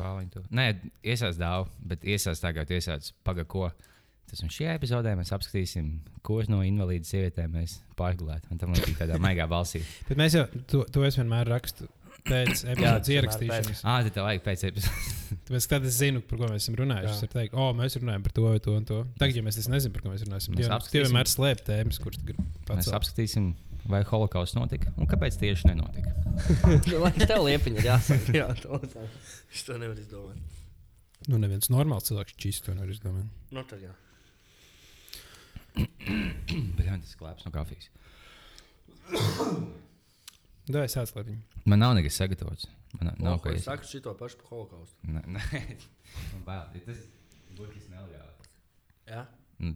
Bāliņu. Nē, iesaistīt daudz, bet iesaistīt tagad, iesaistīt pagaidi, ko. Tas un šajā epizodē mēs apskatīsim, ko no invalīdu sievietēm mēs pārgulētu. Un tam līdzīgi tādā maigā balsī. Bet mēs jau to, to es vienmēr rakstu pēc epizodes ierakstīšanas. Ah, tad vajag pēc epizodes. Tāpēc tad es zinu, par ko mēs esam runājuši. Es varu teikt, o, mēs runājam par to vai to un to. Tagad, ja mēs es nezinu, par ko mēs runāsim, Mēs tie, vienmēr slēp tēmas, kuras gribi Mēs apskatīsim, vai holokausts notika un kāpēc tieši nenotika. Lai tev liepiņa ir jāsaka. Jā, to es to nevaru izdomāt. Nu, neviens normāls cilvēks čīs to nevar izdomāt. Nu, tad jā. Tas klāps no kafijas. Da, es atslēpu viņu. Man nav nekas sagatavots. Man nav, ko es ies. saku šito pašu par holokaustu. Nē, nē. Man bail. Tas būs nelegāli. Jā?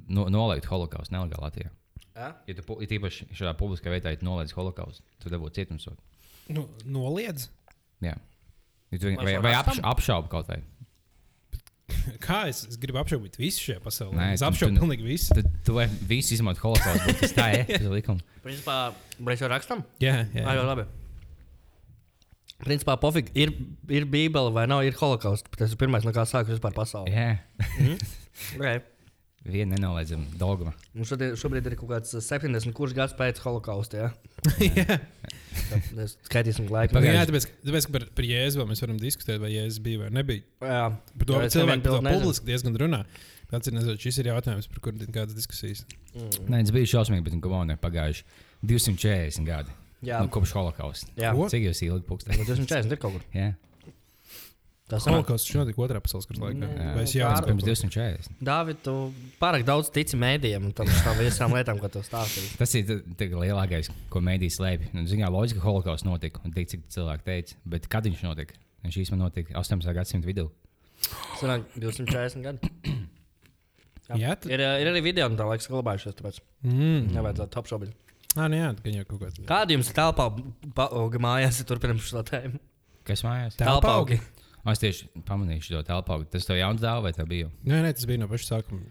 No, noliegt holokaustu nelegāli Latvijā. Jā? Ja tu ja tīpaši šādā publiskā vietā ja noliedz holokaustu, tad dabūtu cietumsodu. Nu, noliedz. Jā. Ja tu, Vai vai apš, apšaubi kaut vai. Kā es, es gribu apšaubīt visu šajā pasaulē? Nē, es apšaubu pilnīgi visu. Tad tu vai visi izmanto holokaustu, tas tā ir. Tas ir likums. Principā, mēs jau rakstam? Jā, jā. Jā, jau labi. Principā, pofīgi, ir, ir bībele vai nav, ir holokausts. Tas ir pirmais, no kā sākas vispār pasaule. Jā. Okay. Viena nenoliedzama dogma. Mums šodien, šobrīd ir kaut kāds 70 kurš gads pēc holokausta. Jā, jā. mēs skaitīsim laiku. Pagaid, jā tāpēc, tāpēc par, par Jēzu mēs varam diskutēt, vai Jēzus bija vai nebija. jā. Par to cilvēku par to publiski diezgan runā. Tāds ir, nezinu, šis ir jautājums, par kuru ir kādas diskusijas. Nē, tas bija šausmīgi, bet nu, man ir pagājuši 240 gadi. Jā. Nu, kopš holokausta. Jā. Cik jūs ilgi pūkstāt? Nu, 240 ir kaut kur. Jā, Tas. Holokausts notika otrā pasaules kara laikā. Vai es Jā, jau tas pirms 240. Dāvid, tu pārāk daudz tici mēdījiem un tam visām lietām, ko tu stāstīji. Tas ir lielākais, ko mēdīs slēpj. Nu, Zinām, loģiski, ka holokausts notika, un tik cik cilvēki teica, bet kad viņš notika? Viņš īstenībā notika 18. gadsimta vidū. Sanāk, 240 gadi. Jā, tad- Ir, ir arī video, un tā laiks glabājušies. Tāpēc Mm. nevajadzētu apšaubīt. Ah, nu jā, gan jau kaut kāds. Kāda jums telpā, auga mājās, ja turpinām šo tēmu? Kas mājās? Tā- Telpa augi. O, Es tieši pamanīju šo telpu. Tas tev jauns dāvā vai tā bija? Nē, nē, tas bija no paša sākuma.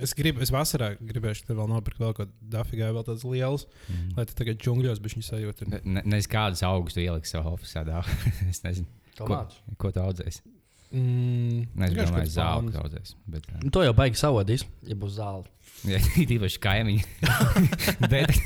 Es gribu, es vasarā gribēju te vēl nopirkt vēl kaut kādu dafigā, vēl tādas lielas, mm. lai tu tagad džungļos bišķiņu sajūtu. Ne, ne, nezinu, kādas augus tu ieliksi savā oficiālā dāvā. es nezinu, ko, Tomātus. ko tu audzēsi. Mm, kādā kāds zālē plāns. audzēsi. Bet, uh, To jau baigi savodīs, ja būs zāle. jā, īpaši kaimiņi. Detek-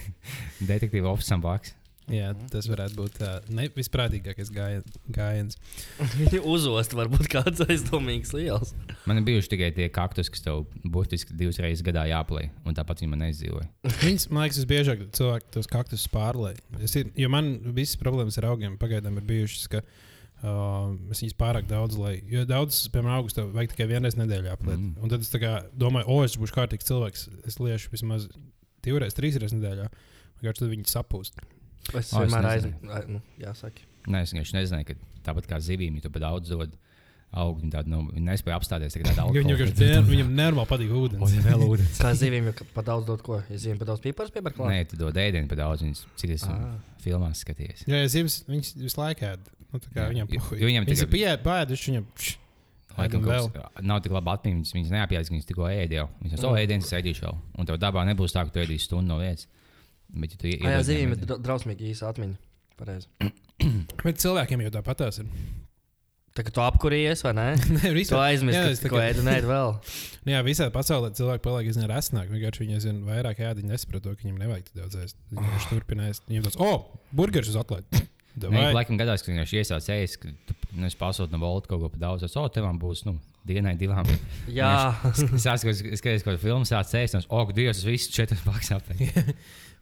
Detektīva oficiālā blakus. Jā, tas varētu būt ne, visprātīgākais gājiens. uzost, varbūt kāds aizdomīgs liels. Man ir bijuši tikai tie kaktus, kas tev burtiski divas reizes gadā jāplēj, un tāpat viņi man neizdzīvoja. Viņas, man liekas, visbiežāk cilvēki tos kaktus pārlēj. Es ir- Jo man visas problēmas ar augiem pagaidām ir bijušas, ka uh, es viņus pārāk daudz, lai. Jo daudz, piemēram, augustā vajag tikai vienreiz nedēļā aplēt. Mm. Un tad es domāju, o, es būšu kārtīgs cilvēks. Es liešu vismaz divreiz, trīsreiz nedēļā. Vienkārši tad viņi sapūst. Es O, es vienmēr aizmirsu. Nu, jāsaka. Nē, es vienkārši nezināju, ka tāpat kā zivīm, ja tu pat daudz dod augu, viņi tādu nu, viņi nespēja apstāties. Viņam vienkārši ne- viņam nenormāli patīk ūdens. vēl ūdens. Kā zivīm, jau pa daudz dod ko? Ja zivīm pa daudz pīpars piebar klāt? Nē, tu dod ēdienu par daudz, viņas cik es Ā. filmās skaties. Jā, ja zivs, viņas visu laiku ēd. Nu, tā kā Jā, viņam puhuj. viņam tikai- ir pāēduši, viņam. Laikam, nav tik labi atmiņas, viņas, neapjēdz, ka viņas tikko ēd jau. Viņas to Mm. ēdienas ēdīšu vēl. Un tev dabā nebūs tā, ka tu ēdīsi stundu no vietas. Bet, ja tu ie- jā, iedod zivīm viņam ir dra- drausmīgi īsa atmiņa. Pareizi. Bet cilvēkiem jau tāpatās ir. Tā kā tu apkurījies, vai ne? Nē, Tu visā- aizmirsti, ka ko un ēdi vēl. Nu Jā, visā pasaulē cilvēki paliek aizvien resnāk. Vienkārši viņi aizvien vairāk ēd, viņi nesaprot, to, ka viņiem nevajag tik daudz ēst. Viņi vienkārši turpina ēst. Viņiem tāds, oh, burgeris uz atlaidi. Nē, Vai? laikam gadās, ka viņš iesāc ēst, ka tu nu, pasūti no volta kaut ko par daudz. Es, o, tev būs, nu, dienai, divām. Jā, Es skatos, es skatos, ko filmu sāc ēst, un oh, Dievs, es visu četras pakas apēdu.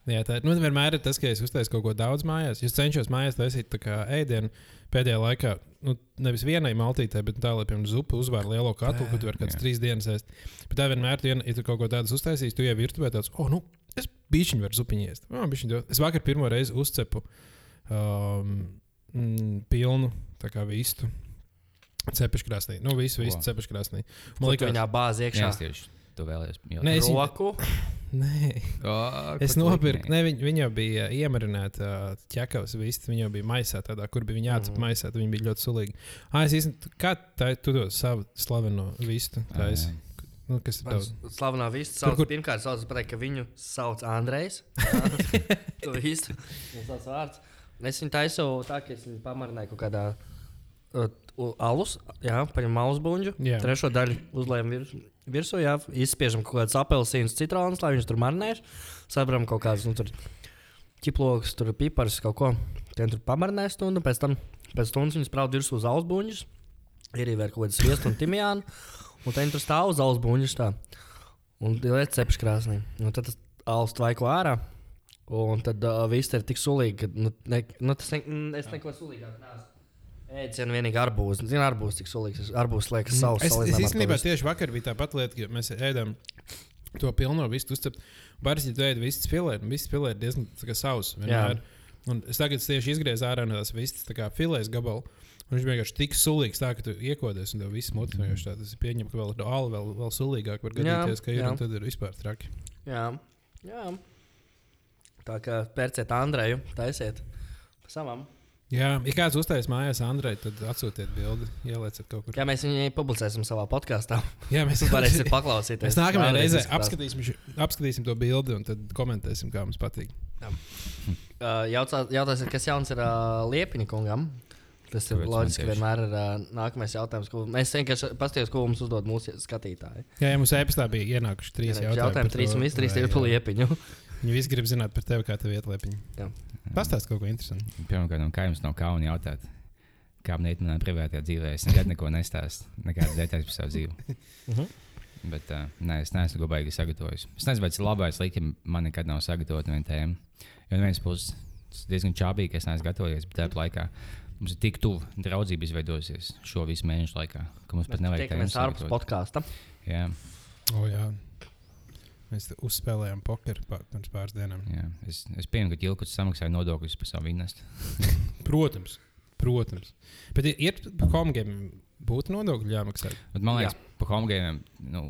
Jā, tā nu, vienmēr ir tas, ka es uztaisu kaut ko daudz mājās. Es cenšos mājās taisīt tā kā ēdienu pēdējā laikā. Nu, nevis vienai maltītei, bet tā, lai, piemēram, zupu uzvār lielo katlu, kur tu vari kāds Jā. trīs dienas ēst. Bet tā vienmēr, tu, ja tu kaut ko tādu uztaisīsi, tu jau virtuvē tāds, oh, nu, es bišķiņu varu zupiņu ēst. Oh, bišķiņu es vakar pirmo reizi uzcepu um, mm, pilnu tā kā vistu. Cepeškrāsnī. Nu, visu, visu cepeškrāsnī. man liekas, liekas, viņā bāzi Jā, iekšā. es tieši to vēlējos. Nē, es Roku. nē. oh, Es nopirku, ne, viņa, viņa bija iemarināta ķekavas vista. Viņa bija maisā, tādā, kur bija viņa jāatcep Mhm. maisā. Viņa bija ļoti sulīga. Ah, es īstenībā, kā tā, tu to savu slaveno vistu taisi? Nu, kas ir tavs? Slavenā vista Tur, sauc, kur- pirmkārt, sauc, pateikt, ka viņu sauc Andrejs. To visu. Tas tāds vārds. Un Es viņu taisu tā, ka es viņu pamarināju kaut kādā u- alus, jā, paņem alus buļbuļsu. Trešo daļu uzliekam virs, virsū, jā, izspiežam kaut kādus apelsīnus, citronus, lai viņš tur marinēs. Sabram kaut kādus, nu, tur ķiplokus, tur piparus, kaut ko. Tad tur pamarinē stundu, pēc tam pēc stundas viņas spraud virsū uz alus buļbuļsus. Ir arī kaut kāda sviestu un timjānu. Un tad viņi tur stāv uz alus buļbuļsā. tā. Un liet cepšu krāsnī. Un tad tas alus tvaiko ārā. Un tad uh, viss ir tik sulīgi, ka nu, ne, nu, tas ne, es neko sulīgāk neesmu. Ēdienu vienīgi arbūzi. Zinu, arbūzi cik sulīgs. Arbūzi liekas savs. Mm. Es, es īstenībā tieši vakar bija tā pati lieta, ka mēs ēdam to pilno vistu uzcept. Baris, ja tu ēdi vistas filē, un vistas filē ir diezgan kā savs. vienmēr. Un es tagad tieši izgriezu ārā no tās vistas tā kā filēs gabalu. Un viņš vienkārši tik sulīgs, tā, ka tu iekodies un tev viss mutē. Tas ir pieņemts, ka vēl ir āla, vēl, vēl sulīgāk var gadīties, ka ir jā. un tad ir vispār traki. Jā, jā. Tā kā pērciet Andreju, taisiet pa savam. Jā, ja kāds uztaisīs mājās Andrei, tad atsūtiet bildi, ielieciet kaut kur. Jā, mēs viņu publicēsim savā podkāstā. Jā, mēs Jūs varēsiet paklausīties. Mēs nākamajā reizē apskatīsim, apskatīsim to bildi un tad komentēsim, kā mums patīk. Uh, jautā, jautāsiet, kas jauns ir uh, Liepiņa kungam. Tas ir loģiski, vienmēr ir uh, nākamais jautājums. Ko mēs vienkārši paskatīsimies, ko mums uzdod mūsu skatītāji. Jā, ja mums e-pastā bija ienākuši trīs jautājumi. jautājumi trīs un viss trīs ir par jā, Liepiņu. Viņi visi grib zināt par tevi, kā tev iet liepiņa. Jā. Pastāst kaut ko interesantu. Pirmkārt, kā jums nav kauna jautāt? Kā man iet manā privātajā dzīvē? Es nekad neko nestāstu, nekādas detaļas par savu dzīvi. Mhm. Bet uh, nē, es neesmu ko baigi sagatavojis. Es nezinu, vai tas ir labais, slikti, ja man nekad nav sagatavota viena tēma. Jo no vienas puses tas ir diezgan čābīgi, ka es neesmu gatavojies, bet tāpat laikā mums ir tik tuvu draudzība izveidojusies šo visu mēnešu laikā, ka mums pat nevajag Tiekamies ārpus podkāsta. Jā, O, jā. Mēs uzspēlējām pokeru pirms pāris dienām. jā. Es, es pieņemu, ka Ilkuts samaksāja nodokļus par savu vienestu. Protams, protams. Bet ir- par komgiem būtu nodokļi jāmaksā. Bet man liekas, par homogēniem, nu,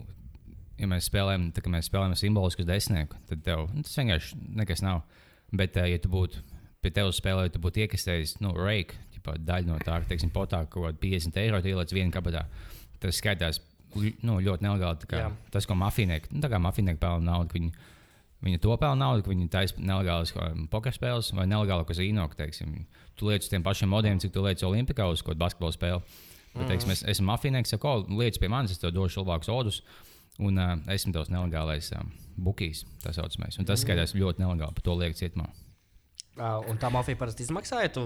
ja mēs spēlējam, kā mēs spēlējam simbolisku desmitnieku, tad tev nu, tas vienkārši nekas nav. Bet, uh, ja tu būtu pie tevis spēlējis, tu būtu iekasējis nu, ģipā, daļu no tā, teiksim, potā kaut kāda 50 eiro ieliec vienā kabatā. Tas skaitās nu, ļoti nelegāli. kā Jā. Tas, ko mafijnieki, nu, tā kā mafijnieki pelna naudu, viņi, viņi to pelna naudu, ka viņi taisa nelegālas pokerspēles vai nelegālu kazino, tu liec uz tiem pašiem modiem, cik tu liec Olimpikā uz kaut kādu basketbalu spēli. Bet, teiksim, es esmu mafijnieks, saku, "O, liec pie manis, es tev došu labākus odus. Un uh, esmu tos nelegālais um, bukijs, tā saucamais. Un tas skaitās ļoti nelegāli, par to liekas cietumā. Uh, un tā mafija parasti izmaksāja. Tu,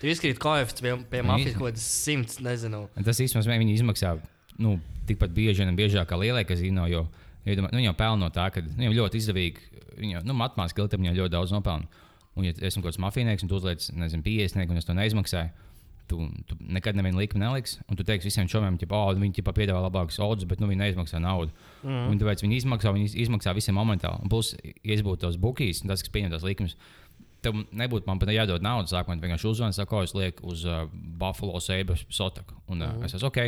tu izkrīt koeficients pie, pie mafijas kaut kādas simts, nezinu. Tas īstenībā viņi izmaksā nu, tikpat bieži un biežāk kā lielie kazino, jo nu, viņi jau pelna no tā, ka viņiem ļoti izdevīgi, viņi jau nu, matemātiski ilgtermiņā ļoti daudz nopelna. Un, ja esmu kaut kāds mafijnieks un tu uzliec, nezinu, 50 un es to neizmaksāju, tu, tu nekad nevienu likumu neliksi. Un tu teiksi visiem čomiem, ka oh, viņi ķipa, piedāvā labākus odus, bet nu, viņi neizmaksā naudu. Mm. Un tāpēc viņi izmaksā, viņi izmaksā visiem momentāli. Un plus, ja es būtu tos bukīs, tas, kas pieņem tos likumus, Tev nebūtu man pat jādod naudu. Sākumā vienkārši uzzvanīja, saka, ko es lieku uz uh, Buffalo Sabres sotaku. Un uh, es esmu ok.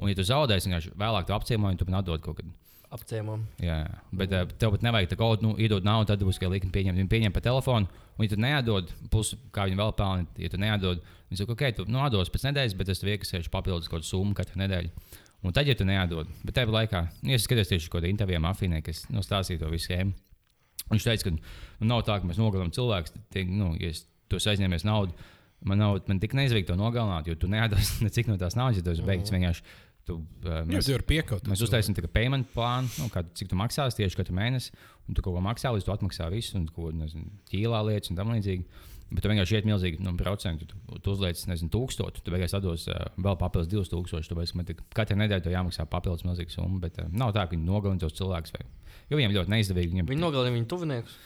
Un, ja tu zaudēsi, vienkārši vēlāk tu apciemoji, un tu man atdod kaut kad. Apciemam. Jā, bet uh, tev pat nevajag tā kaut nu, iedot naudu, tad būs tikai likme pieņemt. Viņi pieņem pa telefonu, un, ja tu neatdod, plus kā viņi vēl pelna, ja tu neatdod, viņi saka, ok, tu nu, atdos pēc nedēļas, bet es tev iekasēšu papildus kaut kādu summu katru nedēļu. Un tad, ja tu neatdod, bet tajā laikā, nu, ja es skatos tieši kaut kādā intervijā mafijā, kas nu, stāstīja to visu schēmu, viņš teica, ka nu, nav tā, ka mēs nogalinām cilvēku, tie, nu, ja es to aizņēmies naudu. Man nav man tik neizveikt to nogalināt, jo tu nedos necik no tās naudas, ja tu esi beigts vienkārši. Tu, uh, Jā, mēs, tas var piekaut. Mēs uztaisām tādu payment plānu, nu, kā, cik tu maksās tieši katru mēnesi, un tu kaut ko maksā, līdz tu atmaksā visu, un ko nezinu, ķīlā lietas un tam līdzīgi. Bet tu vienkārši iet milzīgi nu, procentu. Tu, tu uzliec, nezinu, tūkstošu, tu beigās atdos uh, vēl papildus 2000. Tāpēc, ka man katru nedēļu to jāmaksā papildus milzīga summa. Bet uh, nav tā, ka viņi nogalina tos cilvēkus. Vai, jo viņiem ļoti neizdevīgi. Viņiem, Viņi nogalina viņu tuviniekus.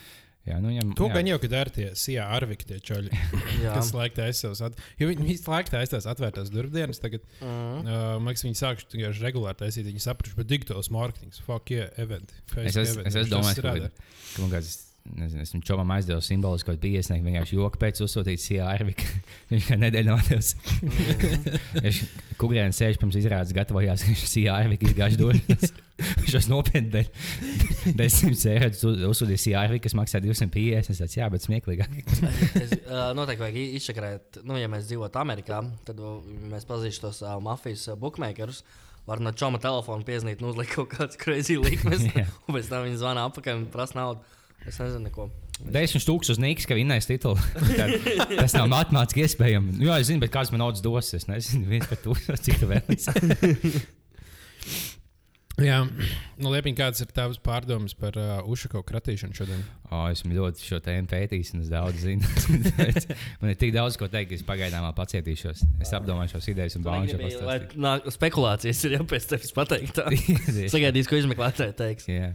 Jā, nu, viņiem, To jā. gan jau, kad ar tie sijā arviki tie čaļi, kas laikā aizsavas. At... Jo viņi visu laiku taisās atvērtās durvdienas. Tagad, mm. uh, man liekas, viņi sākuši tikai regulāri taisīt. Viņi sapratuši, bet digitāls mārketings, fuck yeah, event. Es es, es domājis, ka, ka, ka man kāds. Nezinu, esmu čomam aizdevis simbolisku piesnieku. Vienkārši joku pēc uzsūtīt CRV. Viņš kā nedēļa nav devis. Viņš kukurēns sēž pirms izrādes, gatavojās, viņš CRV izgāž durvis. Viņš jau nopietni dēļ. 10 eiro uzsūtīja CRV, kas maksā 250. Es teicu, jā, bet smieklīgāk. es, uh, noteikti vajag izšakrēt, nu, ja mēs dzīvotu Amerikā, tad mēs pazīstam tos uh, mafijas bookmakerus. Var no čoma telefona piezīmēt, nu, uzlikt kaut kādas crazy likmes. Jā. un pēc tam viņi zvana apakaļ un prasa naudu. Es nezinu, neko. Desmit stūks uz Niks, ka vinnēs titulu. Tas nav matemātiski iespējams. Jā, es zinu, bet kāds man naudas dos. Es nezinu, viens par to, cik tu vēlies. Jā, nu, Liepiņ, kādas ir tavas pārdomas par uh, Ušako kratīšanu šodien? O, esmu ļoti šo tēmu pētījis, un es daudz zinu. Man ir tik daudz ko teikt, ka es pagaidām vēl pacietīšos. Es apdomāju šos idejas un nāk, spekulācijas ir jau pēc tevis pateikt. tā. Sagaidīs, ko izmeklētāji teiks. Jā.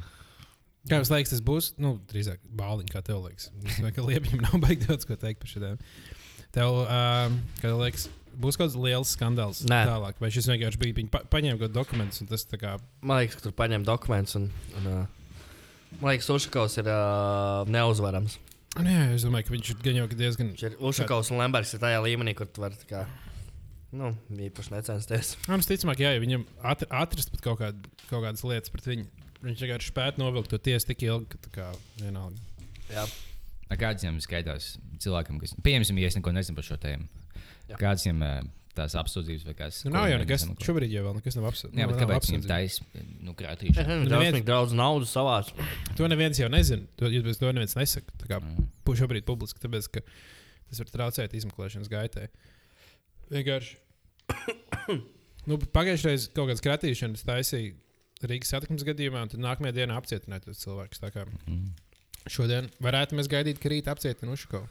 Kā jums liekas, tas būs? Nu, drīzāk bāliņš, kā tev liekas. Domāju, ka Liepiņam nav baigi daudz ko teikt par šādiem. Tev, uh, kā tev liekas, būs kaut kāds liels skandāls Nē. tālāk, vai šis vienkārši bija, viņi pa paņēma kaut dokumentus, un tas tā kā Man liekas, ka tur paņem dokumentus. Un, un, uh, man liekas, Ušakovs ir uh, neuzvarams. Nu, jā, es domāju, ka viņš ir gan jau diezgan. Viņš ir Ušakovs un Lembergs ir tajā līmenī, kur tu vari kā, nu, īpaši necensties. Man visticamāk, jā, viņam at atrast pat kaut, kād, kaut kādas lietas pret viņu. Viņš vienkārši spētu novilkt to tiesu tik ilgi, ka tā kā vienalga. Jā. A Kāds viņam skaitās cilvēkam, kas, pieņemsim, ja es neko nezinu par šo tēmu. Jā. Kāds viņam eh, tās apsūdzības vai kas? Nu, ko nav jau viņam nekas, izmeklē? šobrīd jau vēl nekas nav apsūdzēts. Jā, bet kāpēc viņam taisa nu, krātīšana? Viņš neviens- ir daudz naudas savāc. To neviens jau nezina. To, to neviens nesaka. Tā kā Mm. šobrīd publiski, tāpēc ka tas var traucēt izmeklēšanas gaitai. Vienkārši. nu, Pagājušajā reizē kaut kādas kratīšanas taisīja Rīgas satikums gadījumā, un tad nākamajā dienā apcietināja tos cilvēkus. Mm. šodien varētu mēs gaidīt, ka rīt apcietina Ušako.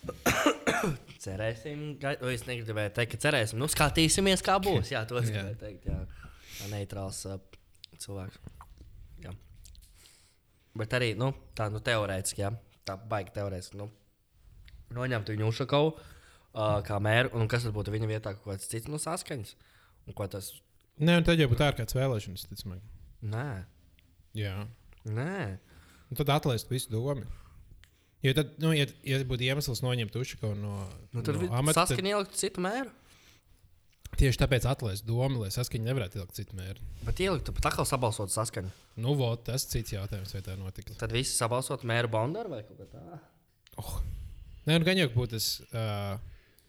Cerēsim, o, es negribēju teikt, ka cerēsim. Nu, skatīsimies, kā būs. Jā, to es Jā. gribēju teikt. Jā, neitrāls uh, cilvēks. Jā. Bet arī nu, tā nu, teorētiski, jā, tā baigi teorētiski. Nu, noņemt viņu Ušakovu uh, kā mēru, un kas tad būtu viņa vietā, kaut kāds cits no saskaņas? Un ko tas? Nē, un tad jau būtu ārkārtas vēlēšanas, ticamāk. Nē, Jā. nē. Un tad atlaist visu domu. Jo tad, nu, ja, ja būtu iemesls noņemt Ušako no, Nu, tad no no amata, tad saskaņa ielikt citu mēru. tieši tāpēc atlaist domu, lai saskaņa nevarētu ielikt citu mērķi. Bet ielikt, tu pat atkal sabalsot saskaņu. Nu, vot, tas cits jautājums, vai tā notiks. Tad visi sabalsot mēru Bondaru vai kaut ko tādu. Nē, nu, gan jau būtu tas uh,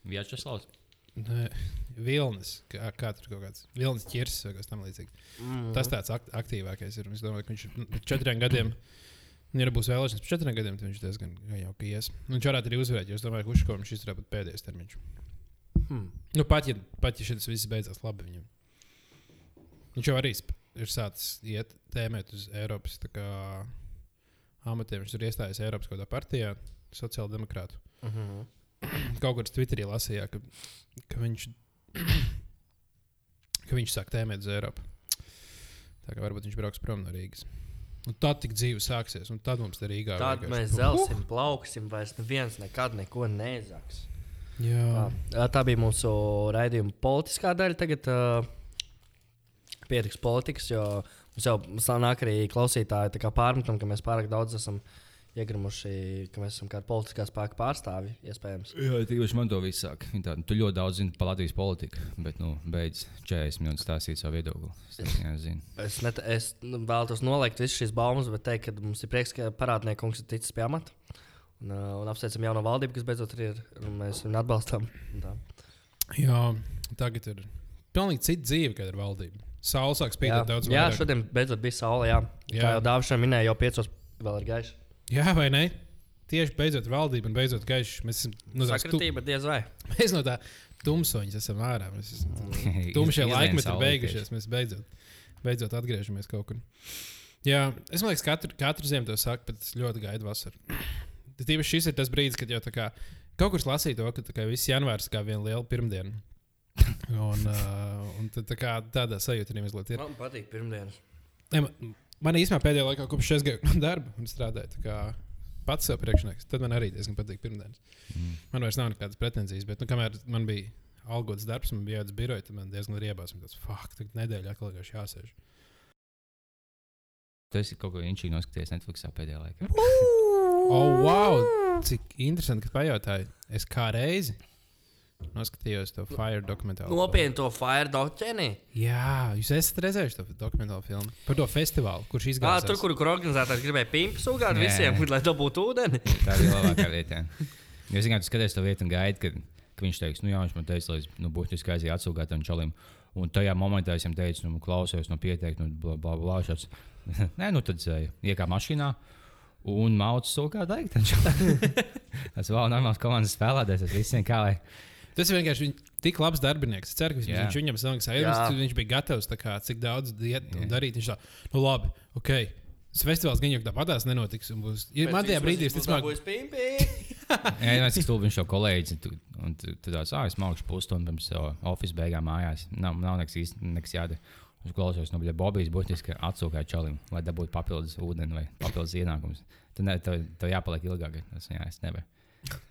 Vjačeslavs. nē, vilnis, kā, kā tur kaut kāds vilnis ķirs vai kas tamlīdzīgs. Mm. Tas tāds akt aktīvākais ir. Es domāju, ka viņš ir pēc četriem gadiem. Ja būs vēlēšanas pēc četriem gadiem, tad viņš diezgan jauki ies. Nu, Viņš varētu arī uzvarēt, jo es domāju, ka Ušakovam šis ir pēdējais termiņš. Hmm. Nu, pat ja, pat ja šis viss beidzās labi viņam. Viņš jau arī ir sācis iet tēmēt uz Eiropas kā, amatiem. Viņš ir iestājies Eiropas kaut kādā partijā, sociāldemokrātu. Mm -hmm. Kaut kur Twitterī lasījā, ka, ka, viņš, ka viņš sāk tēmēt uz Eiropu. Tā kā varbūt viņš brauks prom no Rīgas. Un tad tik dzīve sāksies, un tad mums te Rīgā Tad mēs zelsim, plauksim, vairs neviens nekad neko. Jā, Tā, tā bija mūsu raidījuma politiskā daļa. Tagad uh, pietiks politikas, jo mums jau nāk arī klausītāji pārmetam, ka mēs pārāk daudz esam iegrimuši, ka mēs esam kā politiskā spēka pārstāvji. Iespējams. Jā, tīpaši man to visu sāk. Tāda, tu ļoti daudz zini par Latvijas politiku, bet, nu, beidz 40 minūtes stāstīt savu viedokli. Es. Es, net, es nu, vēlos noliegt visas šīs baumas, bet teikt, ka mums ir prieks, ka parādnieks ir ticis pie amata. Un, uh, un apsveicam jauno valdību, kas beidzot ir. un Mēs viņu atbalstām. Tā. jā, tagad ir pilnīgi cita dzīve, kad ir valdība. Saula sāk spīdēt daudz jā vairāk. šodien beidzot bija saule. Jā. Jā. Kā jau Dāvidas minēja, jau piecos vēl ir gaišs. Jā, vai ne? Tieši beidzot valdība un beidzot gaišs. Mēs esam no tās tu, Sakritība diez vai. mēs no tā tumsoņas esam ārā. Mēs esam tumšie laikmeti ir beigušies. Mēs beidzot, beidzot atgriežamies kaut kur. Jā, es domāju, ka katru, katru ziemu to saku, bet es ļoti gaidu vasaru. Tas Tīpaši šis ir tas brīdis, kad jau tā kā, kaut kur lasīju to, ka tā kā viss janvārs kā viena liela pirmdiena. Un, uh, un tad, tā kā, tādā sajūta arī mazliet ir. Man patīk pirmdienas. Ne, man, man īstenībā pēdējā laikā, kopš es gāju no darba un strādāju pats sev priekšnieks, tad man arī diezgan patīk pirmdienas. Mm. Man vairs nav nekādas pretenzijas, bet, nu, kamēr man bija algots darbs, man bija jāatzīst biroja, tad man diezgan riebās. Tas, fuck, tagad nedēļā atkal vienkārši jāsēž. Tu esi kaut ko inčīgi noskatījies Netflixā pēdējā laikā. Oh, wow! Cik interesanti, ka pajautāji. Es kā reizi noskatījos to Fire dokumentālu. Nopietni to Fire Dogķeni. Jā, jūs esat redzējuši to dokumentālu filmu par to festivālu, kurš Jā, izgāja. tur, kur, kur organizētājs gribēja pimpu sūgāt Nē. visiem, lai dabūtu ūdeni. Tā bija labākā vieta. jā. Jo es vienkārši skatos to vietu un gaidu, kad, kad viņš teiks, nu jā, viņš man teica, lai nu, būtu aizgājis atsūgāt tam čalim. Un tajā momentā es viņam teicu, nu, klausos, nu, pieteikt, nu, bla, bla, bla, šāds. Nē, nu, tad iekāpu mašīnā. un mauc sūkā degta. tas vēl normāls komandas spēlētājs. Tas visiem kā lai. Tas ir vienkārši viņ, tik labs darbinieks. Es ceru, ka viņš viņam samaksā eiro. Viņš bija gatavs kā, cik daudz diet un darīt. Viņš tā, nu labi, ok. Tas festivāls gan jau tāpatās nenotiks. un Būs, ja man tajā brīdī ir visticamāk, Jā, es domāju, viņš jau kolēģis. Tu, un tu, tu tāds, ah, es mākšu pusstundu pirms uh, oficiālā beigām mājās. Nav, nav nekas īsti nekas jādara. Es klausos, no nu, Bobijas būtiski atsūkāja čalim, lai dabūtu papildus ūdeni vai papildus ienākumus. Tad ne, tev, tev jāpaliek ilgāk. Es, jā, es nevaru.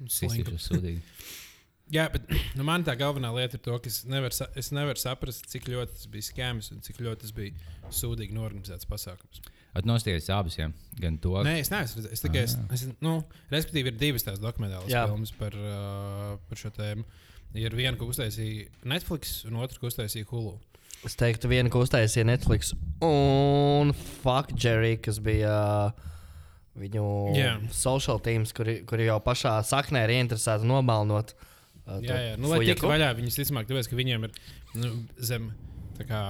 Slinki. izjūtu sūdīgi. Jā, bet nu, man tā galvenā lieta ir tas, ka es nevaru, nevaru saprast, cik ļoti tas bija skēms un cik ļoti tas bija sūdīgi norganizēts pasākums. Atnosties abus, jā. gan to. Nē, es neesmu redzējis. Es tikai, es, Ah. es, nu, respektīvi, ir divas tās dokumentālas Jā. filmas par, uh, par šo tēmu. Ir viena, ko uztaisīja Netflix, un otra, ko uztaisīja Hulu. Es teiktu, viena, ko uztaisīja Netflix, un Fuck Jerry, kas bija uh, viņu Jā. social teams, kuri, kuri jau pašā saknē ir ieinteresēti nomalnot. uh, to Jā, jā. Nu, lai tiktu vaļā, viņas visticamāk, tāpēc, ka viņiem ir nu, zem, tā kā,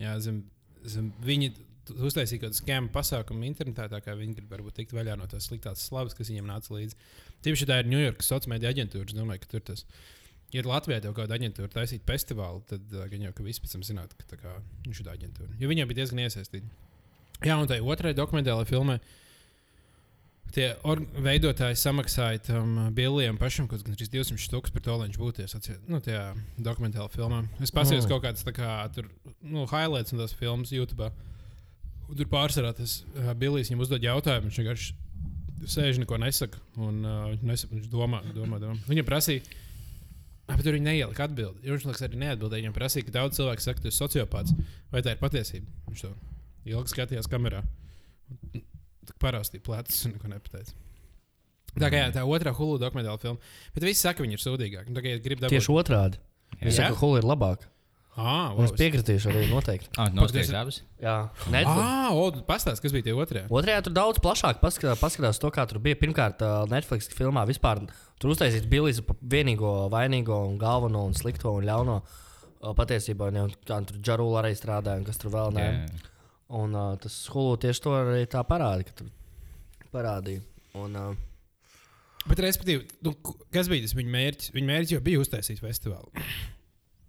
jā, zem, zem viņi uztaisīja kādu skēmu pasākumu internetā, tā kā viņi grib varbūt tikt vaļā no tās sliktās slavas, kas viņiem nāca līdzi. Tieši tā ir Ņujorkas sociālā mēdīņa aģentūra. Es domāju, ka tur tas ir Latvijā jau kāda aģentūra taisīt festivālu, tad uh, gan jau, ka visi pēc tam zinātu, ka tā ir tā aģentūra. Jo viņiem bija diezgan iesaistīti. Jā, un tai otrai dokumentālajai filmai. Tie veidotāji samaksāja tam uh, Billijam pašam kaut kāds 200 stūkus par to, lai viņš būtu ties, nu, tajā dokumentālajā filmā. Es paskatījos Mm. kaut kādas tā kā, tur, nu, highlights un tās filmas YouTube. Un tur pārsvarā tas uh, Billijs viņam uzdod jautājumu. Viņš vienkārši sēž, neko nesaka. Un, uh, viņš, nesaka viņš domā, domā, domā. Viņam prasīja, ah, bet tur viņi neielika atbildi. Jo Viņš liekas, arī neatbildēja. Viņam prasīja, ka daudz cilvēku saka, ka tu esi sociopāts. Vai tā ir patiesība? Viņš to ilgi skatījās kamerā. Parādīja plecus un neko nepateica. Tā kā jā, tā otrā hulu dokumentāla filma. Bet visi saka, viņi ir sūdīgāki. Nu, tā kā ja grib dabūt... Tieši otrādi. Es saku, ka Hula ir labāka. Ah, Un es piekritīšu arī noteikti. Ah, nosties abus. Jā, Netflix. Ah, o, pastāst, kas bija tie otrie? Otrajā tur daudz plašāk paskatās, paskatās to, kā tur bija. Pirmkārt, Netflix filmā vispār tur uztaisīts Billijs par vienīgo vainīgo un galveno un slikto un ļauno. Patiesībā jau kā tur Džarula arī strādāja un kas tur vēl nē. Jā. Un uh, tas Hulu tieši to arī tā parādīja. ka tur Parādīja. Un, uh, Bet, respektīvi, nu, kas bija tas viņa mērķis? Viņa mērķis jau bija uztaisīt festivālu.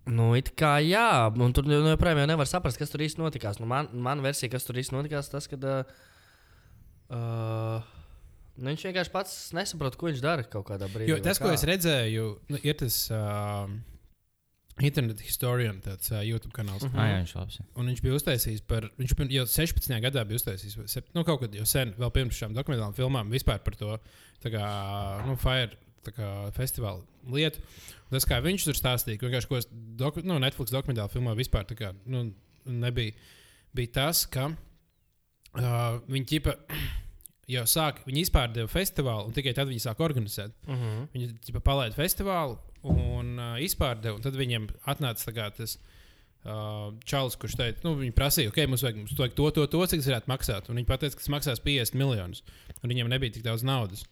Nu, it kā jā, un tur nu, joprojām jau nevar saprast, kas tur īsti notikās. Nu, man, mana versija, kas tur īsti notikās, tas, ka uh, uh, nu, viņš vienkārši pats nesaprot, ko viņš dara kaut kādā brīdī. Jo tas, ko kā. es redzēju, nu, ir tas uh, internet historian, tāds uh, YouTube kanāls. Mhm. Ah, jā, viņš labs. Un viņš bija uztaisījis par. Viņš jau 16. gadā bija uztaisījis, vai sep- nu, kaut kad jau sen, vēl pirms šām dokumentālām filmām, vispār par to tā kā, nu, Fire kā, festivāla lietu. Un tas, kā viņš tur stāstīja, vienkārši ko es doku, nu, Netflix dokumentālā filmā vispār tā kā, nu, nebija, bija tas, ka uh, viņi ķipa. Jau sāk, viņi izpārdeva festivālu, un tikai tad viņi sāk organizēt. Mhm. Viņi ģipa, palaida festivālu un uh, izpārdeva. Tad viņiem atnāca tas uh, čalis, kurš teica, nu, viņi prasīja, ok, mums vajag, mums vajag to, to, to, cik tas varētu maksāt. Un viņi teica, ka tas maksās 50 miljonus. Un viņiem nebija tik daudz naudas.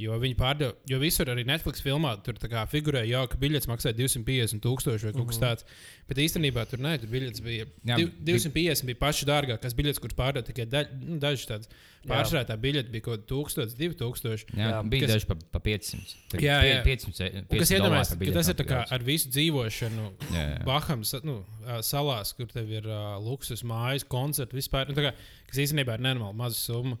Jo viņi pārdeva, jo visur arī Netflix filmā tur figurēja, jau, ka biļets maksāja 250 tūkstoši vai kaut kas tāds. Bet īstenībā tur nē, tur biļets bija Jā, div, 250 bija paši dārgākais biļets, kurš pārdeva tikai daļ, nu, dažs tāds. Pārsvarā tā biļete bija kaut kāda 1000, 2000. Jā, Jā, bija kas- daži pa, pa 500. Tad Jā, jā. 500, Un 500 Kas iedomājas, ka tas ir tā kā ar visu dzīvošanu Jā, jā. Bahamas nu, salās, kur tev ir uh, luksus mājas, koncerti vispār. Nu, tā kā, kas īstenībā ir nenormāli maza summa.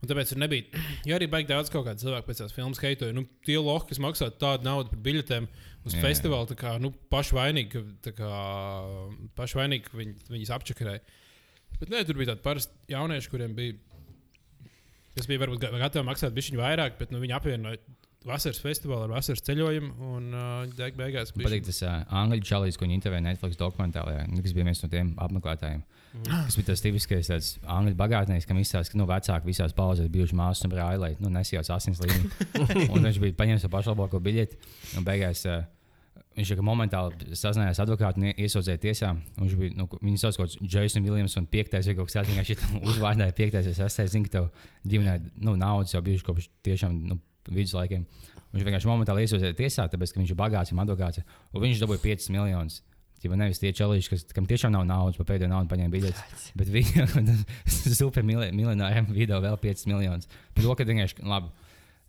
Un tāpēc tur nebija. Jo arī baigi daudz kaut kādu cilvēku pēc tās filmas heitoja. Nu, tie lohi, kas maksā tādu naudu par biļetēm uz Jā, festivālu, tā kā nu, pašvainīgi, kā, pašvainīgi viņi, viņas apčakarēja. Bet nē, tur bija tādi parasti jaunieši, kuriem bija. Kas bija varbūt ga- gatavi maksāt bišķiņu vairāk, bet nu, viņi apvienoja vasaras festivālu ar vasaras ceļojumu. Un uh, beig- beigās Man patīk tas uh, angļu čalis, ko viņi intervēja Netflix dokumentālajā, nu, kas bija viens no tiem apmeklētājiem. Tas bija tas tipiskais tāds angļu bagātnieks, kam izstāsta, ka nu, vecāki visās pauzēs bijuši māsas un brāļi, lai nu, nesijauc asins līmenī. un viņš bija paņēmis pašu labāko biļeti. Un beigās uh, viņš jau momentāli sazinājās ar advokātu un ie- iesūdzēja tiesā. Viņš bija, nu, viņi sauc kaut kāds Jason Williams un piektais vai kaut kas tāds. Viņš uzvārdāja piektais, es esmu, zinu, ka tev ģimenē nu, naudas jau bijuši kopš tiešām nu, viduslaikiem. Viņš vienkārši momentāli iesūdzēja tiesā, tāpēc, ka viņš ir bagāts un advokāts. Un viņš dabūja 5 miljonus. Ja nevis tie čelīši, kas, kam tiešām nav naudas, pa pēdējo naudu paņēma biļetes. Bet viņi super miljonāriem video vēl 5 miljonus. Par to, ka vienkārši labi.